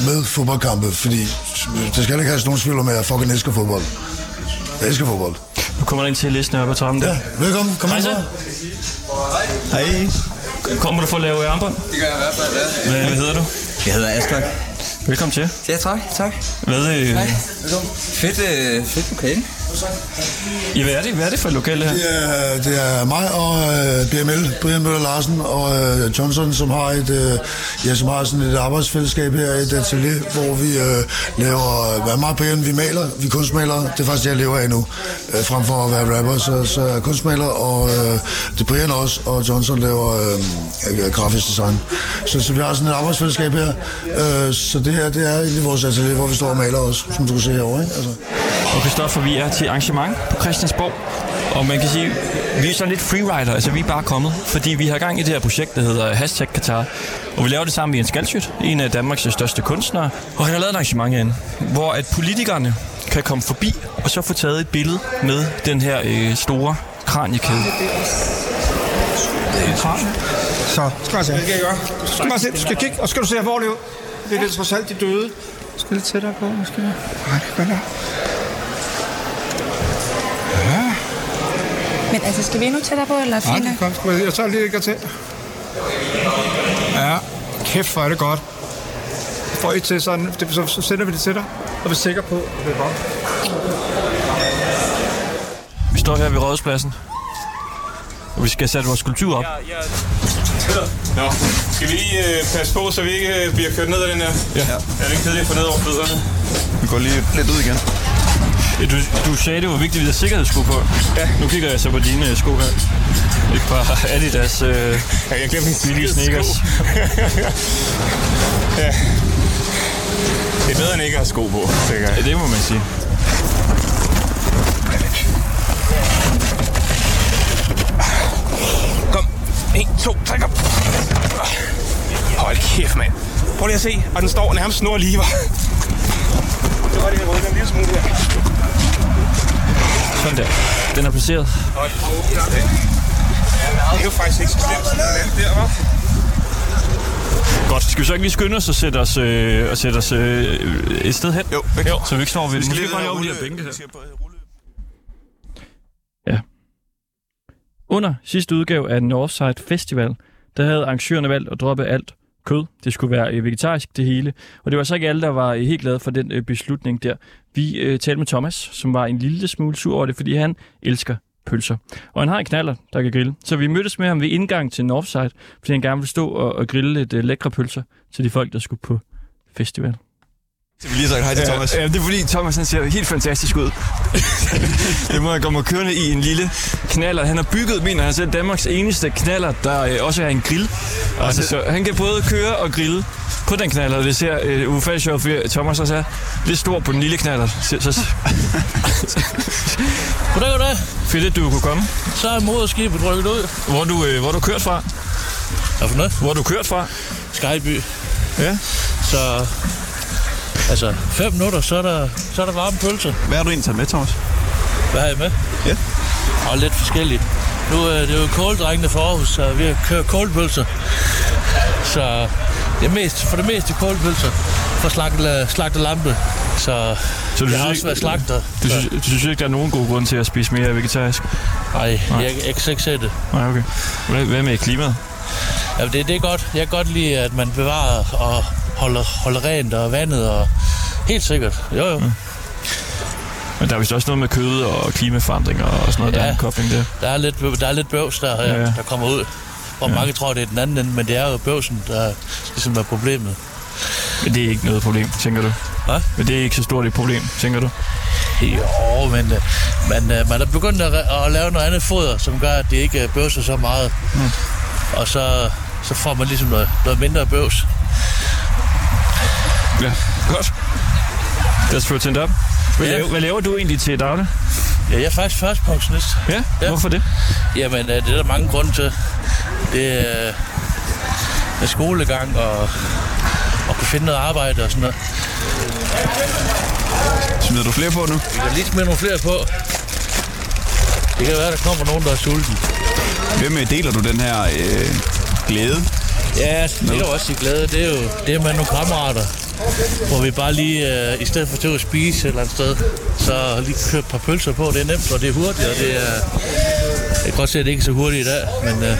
med fodboldkampe, fordi der skal ikke have nogen tvivl om, at jeg fucking elsker fodbold. Jeg elsker fodbold.
Nu kommer der ind til listen op ad trappen der.
Ja, velkommen. Kom
Hej
ind
så.
så.
Hej. Kommer du for at lave armbånd?
Det gør jeg i hvert fald, ja.
Hvad, hvad hedder du?
Jeg hedder Aslak.
Velkommen til.
Ja, tak, tak.
Hvad, øh,
Hej. Velkommen. Fedt, øh, fedt lokale.
Ja, hvad, er det, hvad er det for et lokale her?
Det er, det er mig og øh, BML, Brian Møller Larsen og øh, Johnson, som har et, øh, ja, som har sådan et arbejdsfællesskab her, et atelier, hvor vi øh, laver, hvad og Brian, vi maler, vi er kunstmalere, det er faktisk det, jeg lever af nu, øh, frem for at være rapper, så, så er kunstmaler, og øh, det er Brian også, og Johnson laver øh, øh, grafisk design. Så, så vi har sådan et arbejdsfællesskab her, øh, så det her, det er egentlig vores atelier, hvor vi står og maler også, som du kan se herovre, ikke? Altså.
Og Christoffer, vi er til arrangement på Christiansborg. Og man kan sige, vi er sådan lidt freerider, altså vi er bare kommet, fordi vi har gang i det her projekt, der hedder Hashtag Qatar. Og vi laver det sammen med Jens Galsjøt, en af Danmarks største kunstnere. Og han har lavet et arrangement herinde, hvor at politikerne kan komme forbi og så få taget et billede med den her øh, store kraniekæde.
Det er. Så, skal jeg se. Det kan jeg gøre. Skal bare se, du skal kigge, og så skal du se alvorligt ud. Det er lidt trods alt de døde. Skal lidt tættere på, måske. Nej, det gør jeg.
Men altså, skal vi endnu tættere på, eller
Nej,
fine?
kom, skal jeg, jeg tager lige et til. Ja, kæft, hvor er det godt. Får I til sådan, det, så, så sender vi det til dig, og vi er sikre på, at det er godt.
Vi står her ved Rådhuspladsen, og vi skal sætte vores kultur op.
Nå, skal vi lige øh, passe på, så vi ikke øh, bliver kørt ned ad den her? Ja. Er det ikke kedeligt at få ned over fødderne?
Vi går lige lidt ud igen.
Du, du sagde, det var vigtigt, at vi havde sikkerhedssko på. Ja. Nu kigger jeg så på dine øh, sko her. Ikke bare Adidas øh,
Ja, jeg glemte min
billige sneakers.
ja. Det er bedre end ikke at have sko på, tænker jeg.
Ja, det må man sige.
Kom. 1, 2, 3, kom. Hold kæft, mand. Prøv lige at se, og den står nærmest snor lige, var. Så var det, jeg rykker en lille smule her.
Sådan der. Den er placeret.
Det er jo faktisk ikke så slemt, sådan den der, var.
Godt. Skal vi så ikke lige skynde os og sætte os, øh, og sætte os øh, et sted hen?
Jo,
jo. Så vi ikke står ved
Vi skal lige
bare over de her bænke her. Ja. Under sidste udgave af Northside Festival, der havde arrangørerne valgt at droppe alt kød. Det skulle være øh, vegetarisk, det hele. Og det var så ikke alle, der var øh, helt glade for den øh, beslutning der. Vi øh, talte med Thomas, som var en lille smule sur over det, fordi han elsker pølser. Og han har en knaller, der kan grille. Så vi mødtes med ham ved indgang til Northside, fordi han gerne ville stå og, og grille lidt øh, lækre pølser til de folk, der skulle på festival.
Vi lige sagt hej til Thomas.
Ja, det er fordi Thomas han ser helt fantastisk ud. det må jeg komme kørende i en lille knaller. Han har bygget, mener han selv, Danmarks eneste knaller, der øh, også er en grill. Altså, så han kan både køre og grille på den knaller, og det ser øh, ufatteligt sjovt, fordi Thomas også er lidt stor på den lille knaller. Så, så,
Goddag, goddag.
fedt, at du kunne komme.
Så er moderskibet rykket ud.
Hvor du, øh, hvor du kørt fra?
Hvad for noget?
Hvor du kørt fra?
Skyby.
Ja.
Så, altså, fem minutter, så er der, så er der varme pølser.
Hvad har du egentlig taget med, Thomas?
Hvad har jeg med?
Ja.
Og lidt forskelligt. Nu er det jo kåldrengene for Aarhus, så vi kører kålpølser. Så det er mest, for det meste kålpølser fra slagte, slagte lampe Så,
Så du
jeg
synes
har også
ikke-
været slagter.
Du synes, du synes ikke, der er nogen god grund til at spise mere vegetarisk?
Nej,
Nej.
jeg, jeg kan ikke se det.
Nej, okay. Hvad, hvad med klimaet?
Ja, det, det er godt. Jeg kan godt lide, at man bevarer og holder, holder rent og vandet. Og... Helt sikkert. Jo, jo. Mm.
Men der er vist også noget med kød og klimaforandringer og sådan noget, ja. der er en kobling der.
Der er lidt, der er lidt bøvs, der,
Ja,
der kommer ud. Og ja. mange tror, det er den anden ende, men det er jo bøvsen, der ligesom er problemet.
Men det er ikke noget problem, tænker du?
Hvad?
Men det er ikke så stort et problem, tænker du?
Jo, men øh, man, øh, man er begyndt at, at lave noget andet foder, som gør, at det ikke øh, bøvser så meget.
Mm.
Og så, så får man ligesom noget, noget mindre bøvs.
Ja, godt. Få tændt op. Hvad,
Ja.
laver, hvad laver du egentlig til daglig?
Ja, jeg er faktisk førstepensionist.
Ja? ja? Hvorfor det?
Jamen, øh, det er der mange grunde til. Det er med skolegang og, og kunne finde noget arbejde og sådan noget.
Smider du flere på nu?
Vi kan lige smide nogle flere på. Det kan være, der kommer nogen, der er sulten.
Hvem øh, deler du den her øh, glæde?
Ja, det er jo også i glæde. Det er jo det er med nogle kammerater, hvor vi bare lige, øh, i stedet for til at spise et eller andet sted, så lige købe et par pølser på. Det er nemt, og det er hurtigt, og det er... Jeg kan godt se, at det ikke er så hurtigt i dag, men øh,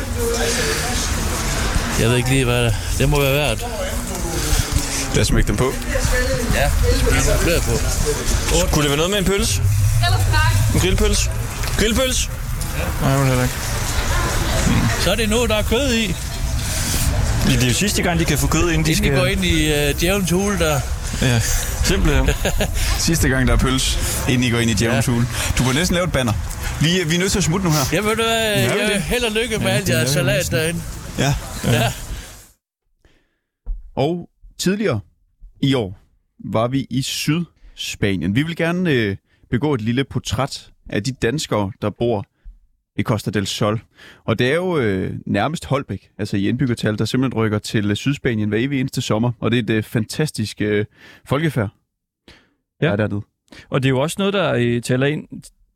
jeg ved ikke lige, hvad det, det må være værd.
Lad os smække dem på.
Ja, smække nogle flere på.
Kunne det være noget med en pølse? En grillpølse? Grillpølse? Nej, det var det heller ikke.
Så er det nu, der er kød i.
Det er jo sidste gang, de kan få kød, inden de
Inden
skal...
de går ind i øh, djævelens hule der.
Ja, simpelthen.
Sidste gang, der er pøls, inden I går ind i djævelens hule. Du må næsten lave et banner. Vi, er- vi er nødt til at smutte nu her.
Jeg ved du hvad,
Ja,
jeg,
er
held og lykke med
Ja,
alt
det er
jeres salat
næsten.
derinde.
Ja.
Ja.
Og tidligere i år var vi i Sydspanien. Vi vil gerne øh, begå et lille portræt af de danskere, der bor i Costa del Sol. Og det er jo øh, nærmest Holbæk, altså i indbyggertal, der simpelthen rykker til øh, Sydspanien hver evig eneste sommer. Og det er et øh, fantastisk øh, folkefærd,
Ja.
der er dernede.
Og det er jo også noget, der øh, taler ind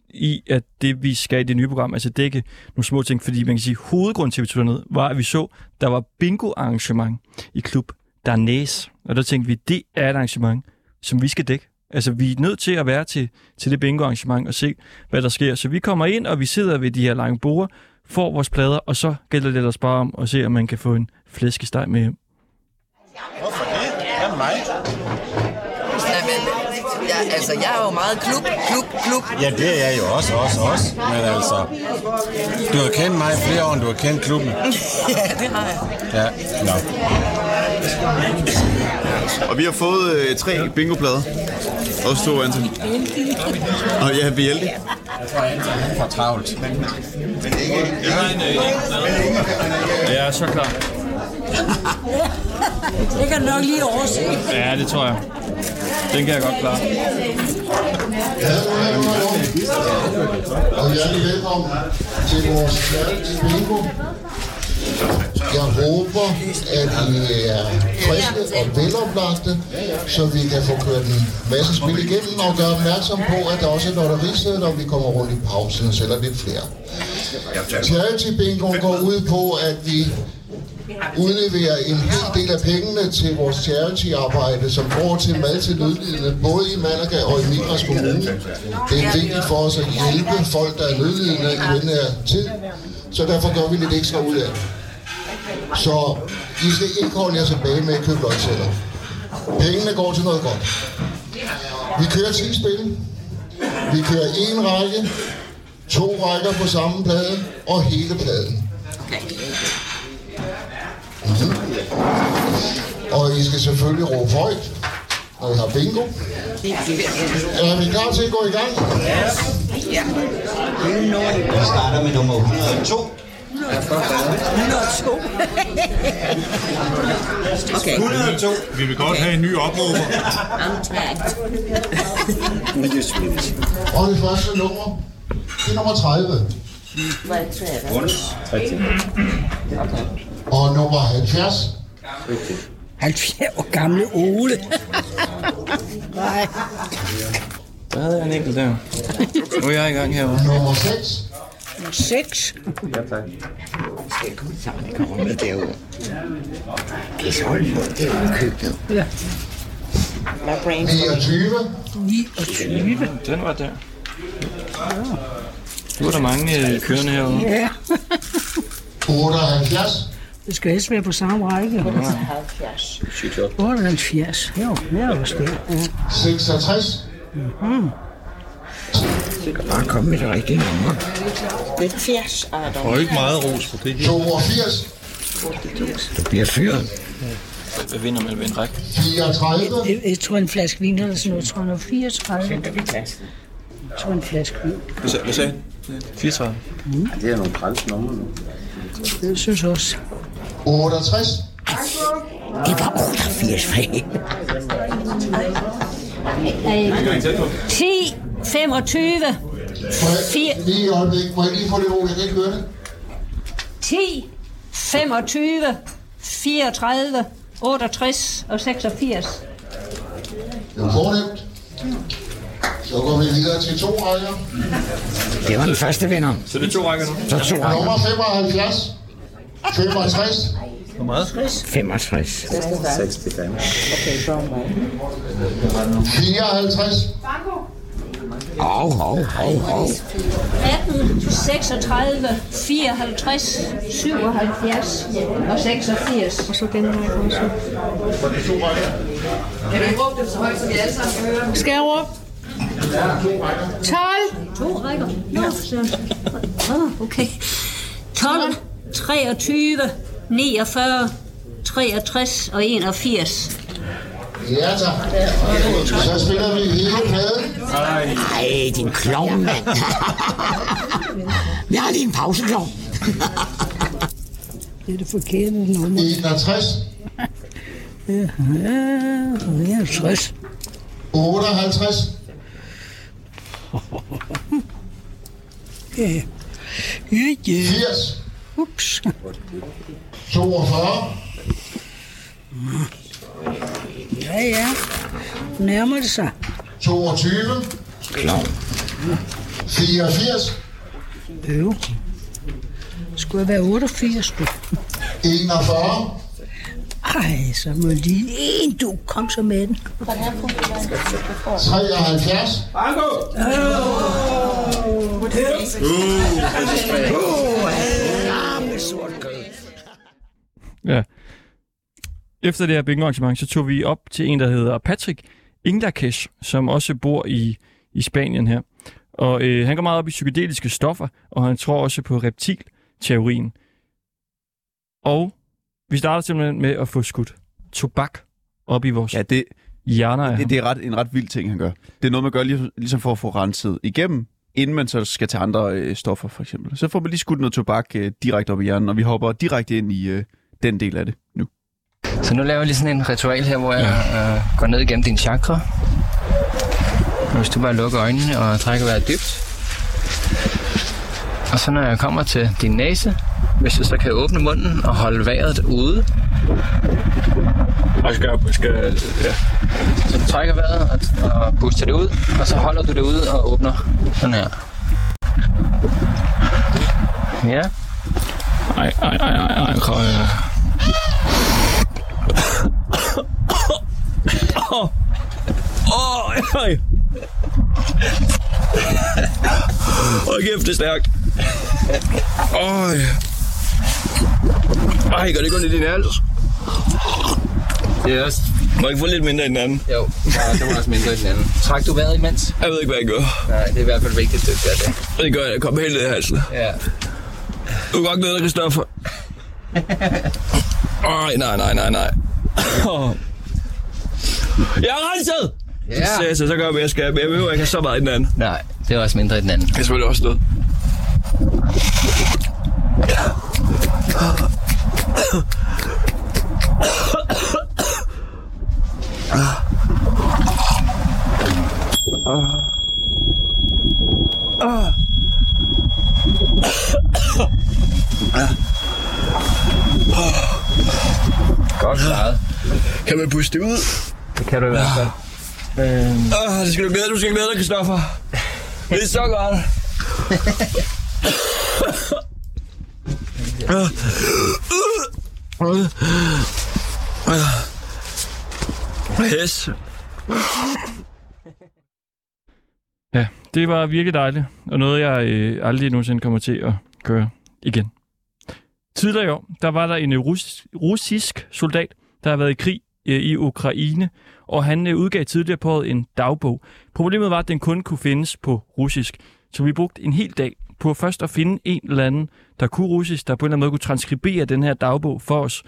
i, at det vi skal i det nye program, altså dække nogle små ting, fordi man kan sige, hovedgrunden til, at vi tog derned, var, at vi så, der var bingo-arrangement i klub Darnæs. Og der tænkte vi, det er et arrangement, som vi skal dække. Altså, vi er nødt til at være til, til det bingo-arrangement og se, hvad der sker. Så vi kommer ind, og vi sidder ved de her lange borde, får vores plader, og så gælder det ellers bare om at se, om man kan få en flæskesteg med hjem.
Hvorfor det? Hvad med mig?
Jamen, ja, altså, jeg er jo meget klub, klub, klub.
Ja, det er jeg jo også, også, også. Men altså, du har kendt mig i flere år, end du har kendt klubben.
ja, det har jeg.
Ja, nå.
Og vi har fået øh, tre bingoplader. Også to, Anton. Og ja, vi er heldige.
Jeg tror, Anton er for travlt.
Jeg har en øh, Jeg er så klar.
Det kan du nok lige overse.
Ja, det tror jeg. Den kan jeg godt klare.
Og hjertelig velkommen til vores bingo. Jeg håber, at I er friske og veloplagte, så vi kan få kørt en masse spil igennem og gøre opmærksom på, at der også er lotterisæde, når vi kommer rundt i pausen og sælger lidt flere. Charity bingo går ud på, at vi udleverer en hel del af pengene til vores charity-arbejde, som går til mad til nødlidende, både i Malaga og i Mikras Kommune. Det er vigtigt for os at hjælpe folk, der er nødlidende i den her tid, så derfor gør vi lidt ekstra ud af det. Så I skal ikke holde jer tilbage med at købe lodsedler. Pengene går til noget godt. Vi kører 10 spil. Vi kører en række, to rækker på samme plade og hele pladen. Mhm. Og I skal selvfølgelig råbe højt, når I har bingo. Er vi klar til at gå i gang?
Ja.
Jeg starter med nummer 102.
102.
Okay.
102. Vi vil godt have en ny opråber.
Og det første nummer, det er nummer 30. Og nummer 70.
70 år gamle Ole. Nej.
Der havde jeg en enkelt der. Nu er jeg i gang herovre.
Nummer 6.
6.
Ja, tak.
Kommer med derude. Det er så det er jo køkkenet.
Ja.
29,
29.
Den var der. Nu er der mange øh, kørende herude.
Ja.
78,
Det skal helst være på samme række.
78.
78. Jo, det er også det. Ja.
66,
Mhm. Det kan bare komme med det rigtige nummer.
80 er der.
Og ikke meget ros på det her.
82,
Du bliver fyret.
Hvad vinder man ved en række?
34,
Jeg, jeg tror en flaske vin eller sådan noget. Jeg tror, han er 34. Jeg tror en flaske vin.
Hvad sagde- han?
34.
Mm.
Det er nogle træls numre nu.
Det synes jeg også.
68,
Det var 88 fag.
10, 25, 4,
lige øjeblik. Må jeg lige få lidt ro? Jeg kan ikke høre det.
10, 25, 34, 68 og 86.
Det var fornemt. Så går vi videre til to rækker.
Det var den første vinder.
Så det er to rækker nu?
Så to rækker.
Nummer 75, 65,
Hvor meget?
65.
65.
Mm. 54,
Au, au, au, au.
18, 36, 54, 77 og 86. Og så den her også.
Kan du råbe dem så højt, så vi alle sammen kan høre?
Skal jeg råbe? 12. To rækker. Nå, så. Okay. 12, 23, 49, 63 og 81.
Ja, tak. Så spiller vi hele pladen.
Ej, din klovn, mand. Jeg har lige en pauseklovn. det er det forkerte nummer.
61,
Ja, ja, 60.
58,
Ja, ja, ja.
80,
Ups.
42,
Ja, ja. Nærmer det sig.
22,
Klovn.
84,
Øv. Skulle jeg være 88, du?
41,
Ej, så må lige en, du. Kom så med den.
73,
Ja. Efter det her bingo så tog vi op til en, der hedder Patrick Inglakesh, som også bor i, i Spanien her. Og øh, han går meget op i psykedeliske stoffer, og han tror også på reptilteorien. Og vi starter simpelthen med at få skudt tobak op i vores
ja, det,
hjerner af
Det, det er ret, en ret vild ting, han gør. Det er noget, man gør lige, ligesom for at få renset igennem, inden man så skal tage andre øh, stoffer, for eksempel. Så får man lige skudt noget tobak øh, direkte op i hjernen, og vi hopper direkte ind i øh, den del af det nu.
Så nu laver jeg lige sådan en ritual her, hvor jeg øh, går ned igennem din chakra. Og Hvis du bare lukker øjnene og trækker vejret dybt. Og så når jeg kommer til din næse, hvis du så kan åbne munden og holde vejret ude.
Og skal, skal, ja.
Så du trækker vejret og, og puster det ud, og så holder du det ude og åbner sådan her. Ja.
Ej, ej, ej, ej, ej. Åh, åh, ej. Åh, kæft, det er stærkt. Øj. Ej, gør det kun i din hals?
Det er også...
Må jeg ikke få lidt mindre i den anden?
Jo, ja, der var også mindre i den anden. Træk du vejret imens?
Jeg ved ikke, hvad jeg gør.
Nej, det er i hvert fald vigtigt, at du gør det.
Det gør jeg, jeg kommer helt ned i halsen.
Ja.
Du kan godt glæde dig, Christoffer. Ej, nej, nej, nej, nej. Jeg er renset!
Ja.
Så, så, så gør jeg, hvad jeg skal. Men jeg behøver ikke have så meget i den anden.
Nej, det er også mindre i den anden.
Det er selvfølgelig også noget.
Godt klaret.
Kan man puste det ud?
Det kan du i hvert fald. Øhm,
Ah, det skal du glæde, du skal glæde dig, Christoffer. Det er så godt. Yes. Ja, det var virkelig dejligt, og noget, jeg øh, aldrig nogensinde kommer til at gøre igen. Tidligere i år, der var der en øh, rus- russisk soldat, der har været i krig Øh, i Ukraine, og han øh, udgav tidligere på året en dagbog. Problemet var, at den kun kunne findes på russisk, så vi brugte en hel dag på først at finde en eller anden, der kunne russisk, der på en eller anden måde kunne transkribere den her dagbog for os.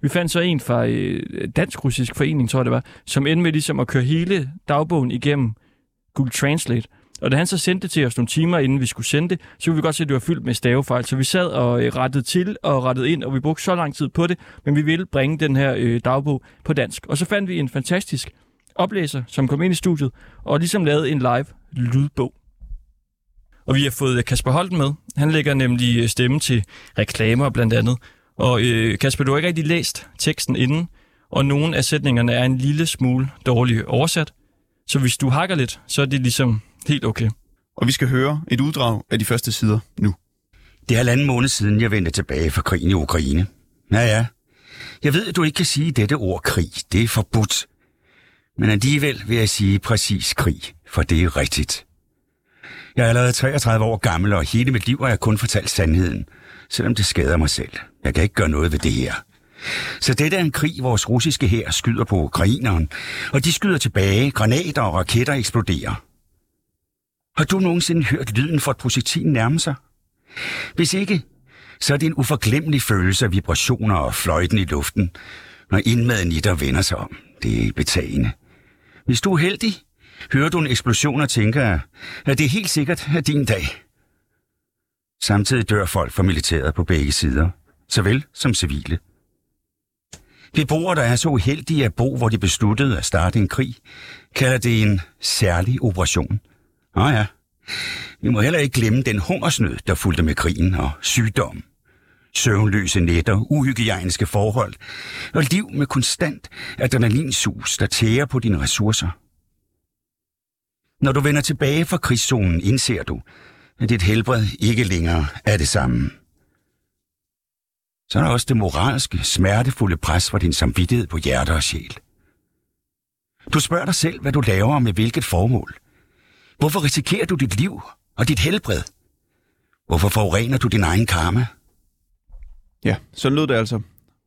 Vi fandt så en fra øh, Dansk-Russisk Forening, tror jeg det var, som endte med ligesom at køre hele dagbogen igennem Google Translate. Og da han så sendte det til os nogle timer, inden vi skulle sende det, så kunne vi godt se, at det var fyldt med stavefejl. Så vi sad og øh, rettede til og rettede ind, og vi brugte så lang tid på det, men vi ville bringe den her øh, dagbog på dansk. Og så fandt vi en fantastisk oplæser, som kom ind i studiet, og ligesom lavede en live lydbog. Og vi har fået øh, Kasper Holten med. Han lægger nemlig øh, stemme til reklamer blandt andet. Og øh, Kasper, du har ikke rigtig læst teksten inden, og nogle af sætningerne er en lille smule dårligt oversat. Så hvis du hakker lidt, så er det ligesom helt okay.
Og vi skal høre et uddrag af de første sider nu.
Det er halvanden måned siden, jeg vendte tilbage fra krigen i Ukraine. Ja, ja. Jeg ved, at du ikke kan sige dette ord krig. Det er forbudt. Men alligevel vil jeg sige præcis krig, for det er rigtigt. Jeg er allerede 33 år gammel, og hele mit liv har jeg kun fortalt sandheden, selvom det skader mig selv. Jeg kan ikke gøre noget ved det her. Så dette er en krig, vores russiske hær skyder på ukraineren, og de skyder tilbage, granater og raketter eksploderer. Har du nogensinde hørt lyden fra et projektil nærme sig? Hvis ikke, så er det en uforglemmelig følelse af vibrationer og fløjten i luften, når indmaden i dig vender sig om. Det er betagende. Hvis du er heldig, hører du en eksplosion og tænker, at det er helt sikkert er din dag. Samtidig dør folk fra militæret på begge sider, såvel som civile. Beboere, der er så uheldige at bo, hvor de besluttede at starte en krig, kalder det en særlig operation. Nå ja, vi må heller ikke glemme den hungersnød, der fulgte med krigen og sygdom. Søvnløse nætter, uhygiejniske forhold og liv med konstant adrenalinsus, der tærer på dine ressourcer. Når du vender tilbage fra krigszonen, indser du, at dit helbred ikke længere er det samme. Så er der også det moralske, smertefulde pres fra din samvittighed på hjerte og sjæl. Du spørger dig selv, hvad du laver og med hvilket formål. Hvorfor risikerer du dit liv og dit helbred? Hvorfor forurener du din egen karma?
Ja, så lød det altså.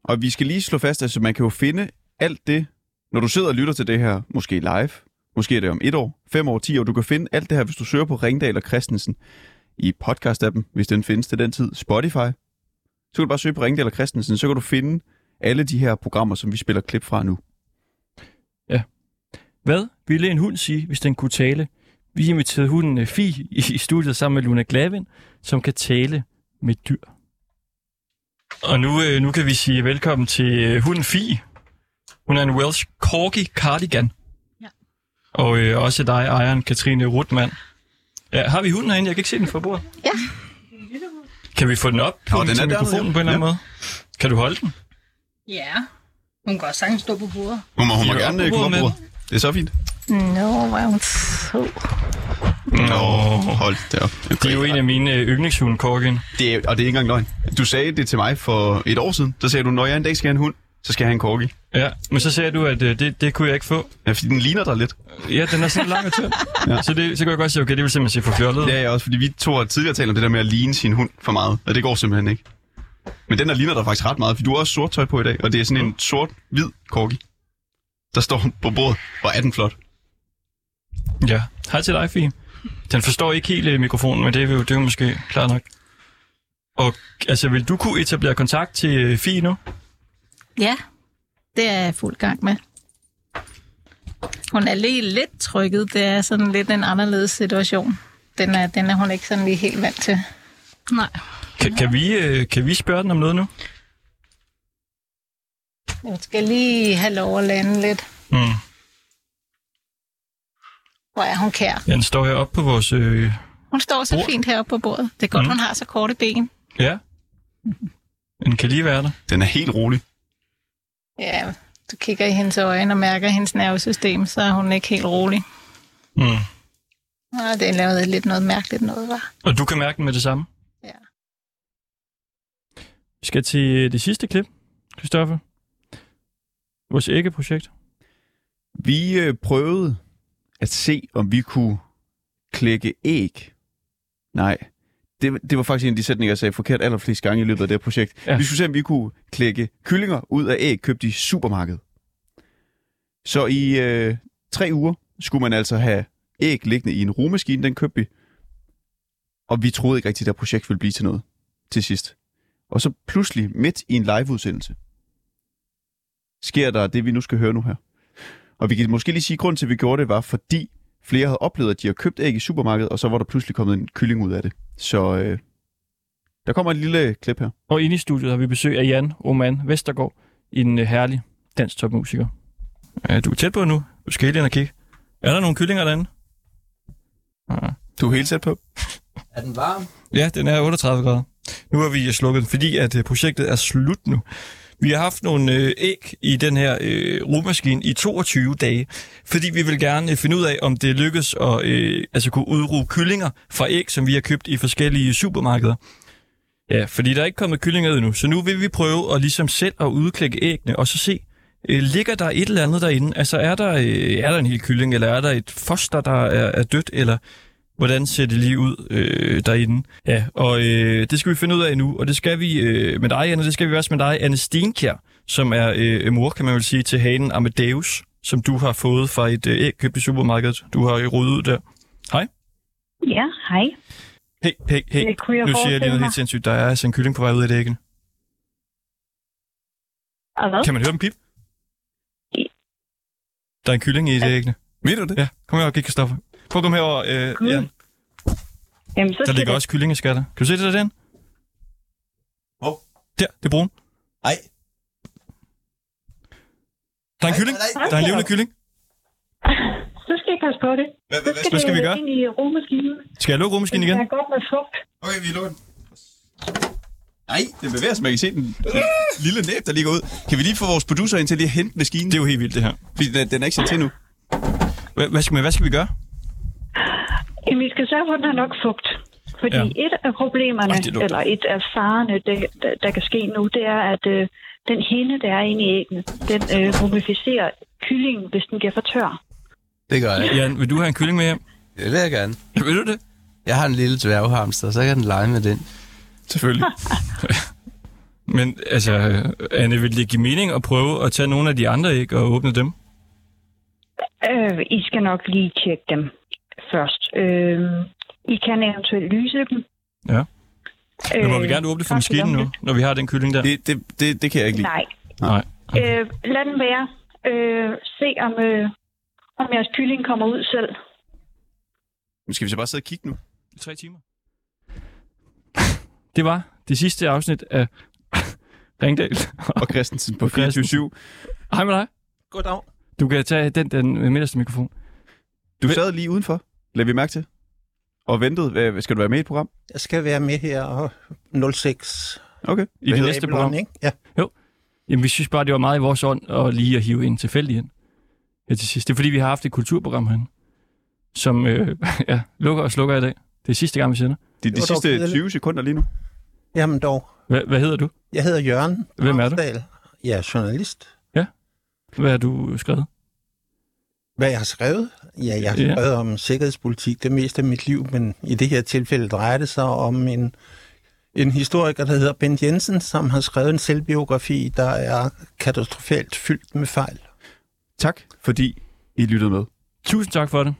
Og vi skal lige slå fast, at altså, man kan jo finde alt det, når du sidder og lytter til det her, måske live, måske er det om et år, fem år, ti år, du kan finde alt det her, hvis du søger på Ringdal og Christensen i podcast-appen, hvis den findes til den tid, Spotify. Så kan du bare søge på Ringdal og Christensen, så kan du finde alle de her programmer, som vi spiller klip fra nu.
Ja. Hvad ville en hund sige, hvis den kunne tale? Vi inviterede hunden øh, Fi i studiet sammen med Luna Glavin, som kan tale med dyr. Og nu, øh, nu kan vi sige velkommen til øh, hunden Fi. Hun er en Welsh Corgi Cardigan.
Ja.
Og øh, også dig, ejeren Katrine Rutmann. Ja, har vi hunden herinde? Jeg kan ikke se den fra bordet.
Ja.
Kan vi få den op på
Nå, den er
mikrofonen på en eller anden
ja.
måde? Kan du holde den?
Ja. Hun kan godt sagtens stå på bordet.
Hun må, hun må gerne
på
komme op på bordet. Det er så fint.
Nå, hvor er hun så.
Nå, hold det op.
Det er jo en af mine øh, yndlingshunde, Corgin.
Det er, og det er ikke engang løgn. Du sagde det til mig for et år siden. Så sagde du, når jeg en dag skal have en hund, så skal jeg have en corgi.
Ja, men så sagde du, at øh, det, det kunne jeg ikke få.
Ja, fordi den ligner dig lidt.
Ja, den er sådan lang og tynd.
Ja.
ja. så, det, så kan jeg godt sige, okay, det vil simpelthen se for fjollet.
Det er jeg også, fordi vi to har tidligere talt om det der med at ligne sin hund for meget. Og det går simpelthen ikke. Men den der ligner dig faktisk ret meget, for du har også sort tøj på i dag. Og det er sådan en sort-hvid corgi. Der står på bordet, og er den flot.
Ja, hej til dig, Fie. Den forstår ikke helt øh, mikrofonen, men det er jo, det er jo måske klart nok. Og altså, vil du kunne etablere kontakt til øh, Fie nu?
Ja, det er jeg fuld gang med. Hun er lige lidt trykket. Det er sådan lidt en anderledes situation. Den er, den er hun ikke sådan lige helt vant til. Nej.
Kan, kan, vi, øh, kan vi spørge den om noget nu?
Jeg skal lige have lov at lande lidt.
Mm.
Hvor er hun kær?
Den står heroppe på vores... Øh...
Hun står så
Bord.
fint heroppe på bordet. Det er godt,
Mm.
hun har så korte ben.
Ja. Den kan lige være der.
Den er helt rolig.
Ja, du kigger i hendes øjne og mærker hendes nervesystem, så er hun ikke helt rolig.
Mm.
Nej, det er lavet lidt noget mærkeligt noget, var.
Og du kan mærke den med det samme?
Ja.
Vi skal til det sidste klip, Christoffer. Vores æggeprojekt.
Vi øh, prøvede at se, om vi kunne klække æg. Nej, det, det var faktisk en af de sætninger, jeg sagde forkert allerflest gange i løbet af det projekt. Ja. Vi skulle se, om vi kunne klække kyllinger ud af æg, købt i supermarkedet. Så i øh, tre uger skulle man altså have æg liggende i en rumemaskine, den købte vi. Og vi troede ikke rigtigt, at projekt ville blive til noget til sidst. Og så pludselig, midt i en liveudsendelse, sker der det, vi nu skal høre nu her. Og vi kan måske lige sige, at grunden til, at vi gjorde det, var fordi flere havde oplevet, at de har købt æg i supermarkedet, og så var der pludselig kommet en kylling ud af det. Så øh, der kommer et lille klip her.
Og inde i studiet har vi besøg af Jan Oman Vestergaard, en øh, herlig dansk topmusiker. Øh, du er tæt på nu. Du skal helt ind og kigge. Er der nogle kyllinger derinde? Ja.
Du er helt tæt på.
Er den varm?
Ja, den er 38 grader. Nu har vi slukket den, fordi at øh, projektet er slut nu. Vi har haft nogle øh, æg i den her øh, rummaskine i 22 dage, fordi vi vil gerne øh, finde ud af, om det lykkes at øh, altså kunne udruge kyllinger fra æg, som vi har købt i forskellige supermarkeder. Ja, fordi der er ikke kommet kyllinger ud nu, så nu vil vi prøve at ligesom selv at udklække æggene, og så se, øh, ligger der et eller andet derinde? Altså er der, øh, er der en hel kylling, eller er der et foster, der er, er dødt, eller hvordan ser det lige ud øh, derinde? Ja, og øh, det skal vi finde ud af nu, og det skal vi øh, med dig, Anne, det skal vi også med dig, Anne Stenkjær, som er øh, mor, kan man vel sige, til hanen Amadeus, som du har fået fra et øh, æg købt i supermarkedet. Du har jo ryddet ud der. Hej.
Ja, hej.
Hey, hey, hey.
Det kunne jeg
nu siger jeg lige noget helt sindssygt. Der er altså en kylling på vej ud af.
Og hvad?
Kan man høre dem pip? Der er en kylling i et æggene.
Ved du det?
Ja, kom her og kig, Kristoffer. Prøv at komme herover, øh. Jan.
Jamen, så
Der ligger
det-
også kyllingeskaller. Kan du se det der den?
Hvor?
Der, det er brun.
Nej.
Der er en kylling.
nej.
Der er en levende kylling.
Så skal jeg passe på det.
Hvad,
så
hvad skal vi
det
gøre?
ind i rummaskinen.
Skal jeg lukke rummaskinen igen?
er godt med fugt.
Okay, vi lukker den. Nej, den bevæger sig. Man kan se den lille næb, der ligger ud. Kan vi lige få vores producer ind til lige at hente maskinen?
Det er jo helt vildt, det her.
Fordi den, den er ikke sendt til nu.
Hvad, hvad, skal, hvad skal vi gøre?
Jamen, vi skal sørge for, at den har nok fugt. Fordi
Ja.
ja. et af problemerne,
Ej, det
eller et af farerne, det, der, der kan ske nu, det er, at øh, den hinde, der er inde i æggene, den øh, mumificerer kyllingen, hvis den bliver for tør.
Det gør jeg.
Jan, vil du have en kylling med hjem?
Det vil jeg gerne.
Vil du det?
Jeg har en lille dværghamster, så kan den lege med den.
Selvfølgelig. Men altså, Anne, vil det give mening at prøve at tage nogle af de andre æg og åbne dem?
Øh, I skal nok lige tjekke dem først. Øh, I kan eventuelt lyse dem.
Ja. Men må
Øh,
vi gerne åbne for maskinen nu, når vi har den kylling der?
Det, det, det, det kan jeg ikke lide.
Nej.
Nej.
Øh, lad den være. Øh, se om, øh, om jeres kylling kommer ud selv.
Nu skal vi så bare sidde og kigge nu.
I tre timer. Det var det sidste afsnit af Ringdal.
Og Christensen på
Og Christensen.
24
Hej med dig.
Goddag.
Du kan tage den, den midterste mikrofon.
Du sad lige udenfor, lad vi mærke til. Og ventede. Hvad- Skal du være med i et program?
Jeg skal være med her og 06.
Okay.
I det næste program.
Ikke? Ja.
Jo. Jamen, vi synes bare, det var meget i vores ånd at lige at hive en tilfældig ind her til sidst. Det er fordi, vi har haft et kulturprogram herinde, som øh, ja, lukker og slukker i dag. Det er sidste gang, vi sender.
Det er de sidste
kedeligt.
20 sekunder lige nu.
Jamen dog.
Hvad, hvad hedder du?
Jeg hedder Jørgen.
Hvem er du?
Jeg er journalist.
Hvad har du skrevet?
Hvad jeg har skrevet? Ja, jeg har
Ja.
skrevet om sikkerhedspolitik det meste af mit liv, men i det her tilfælde drejer det sig om en, en historiker, der hedder Bent Jensen, som har skrevet en selvbiografi, der er katastrofalt fyldt med fejl.
Tak, fordi I lyttede med.
Tusind tak for det.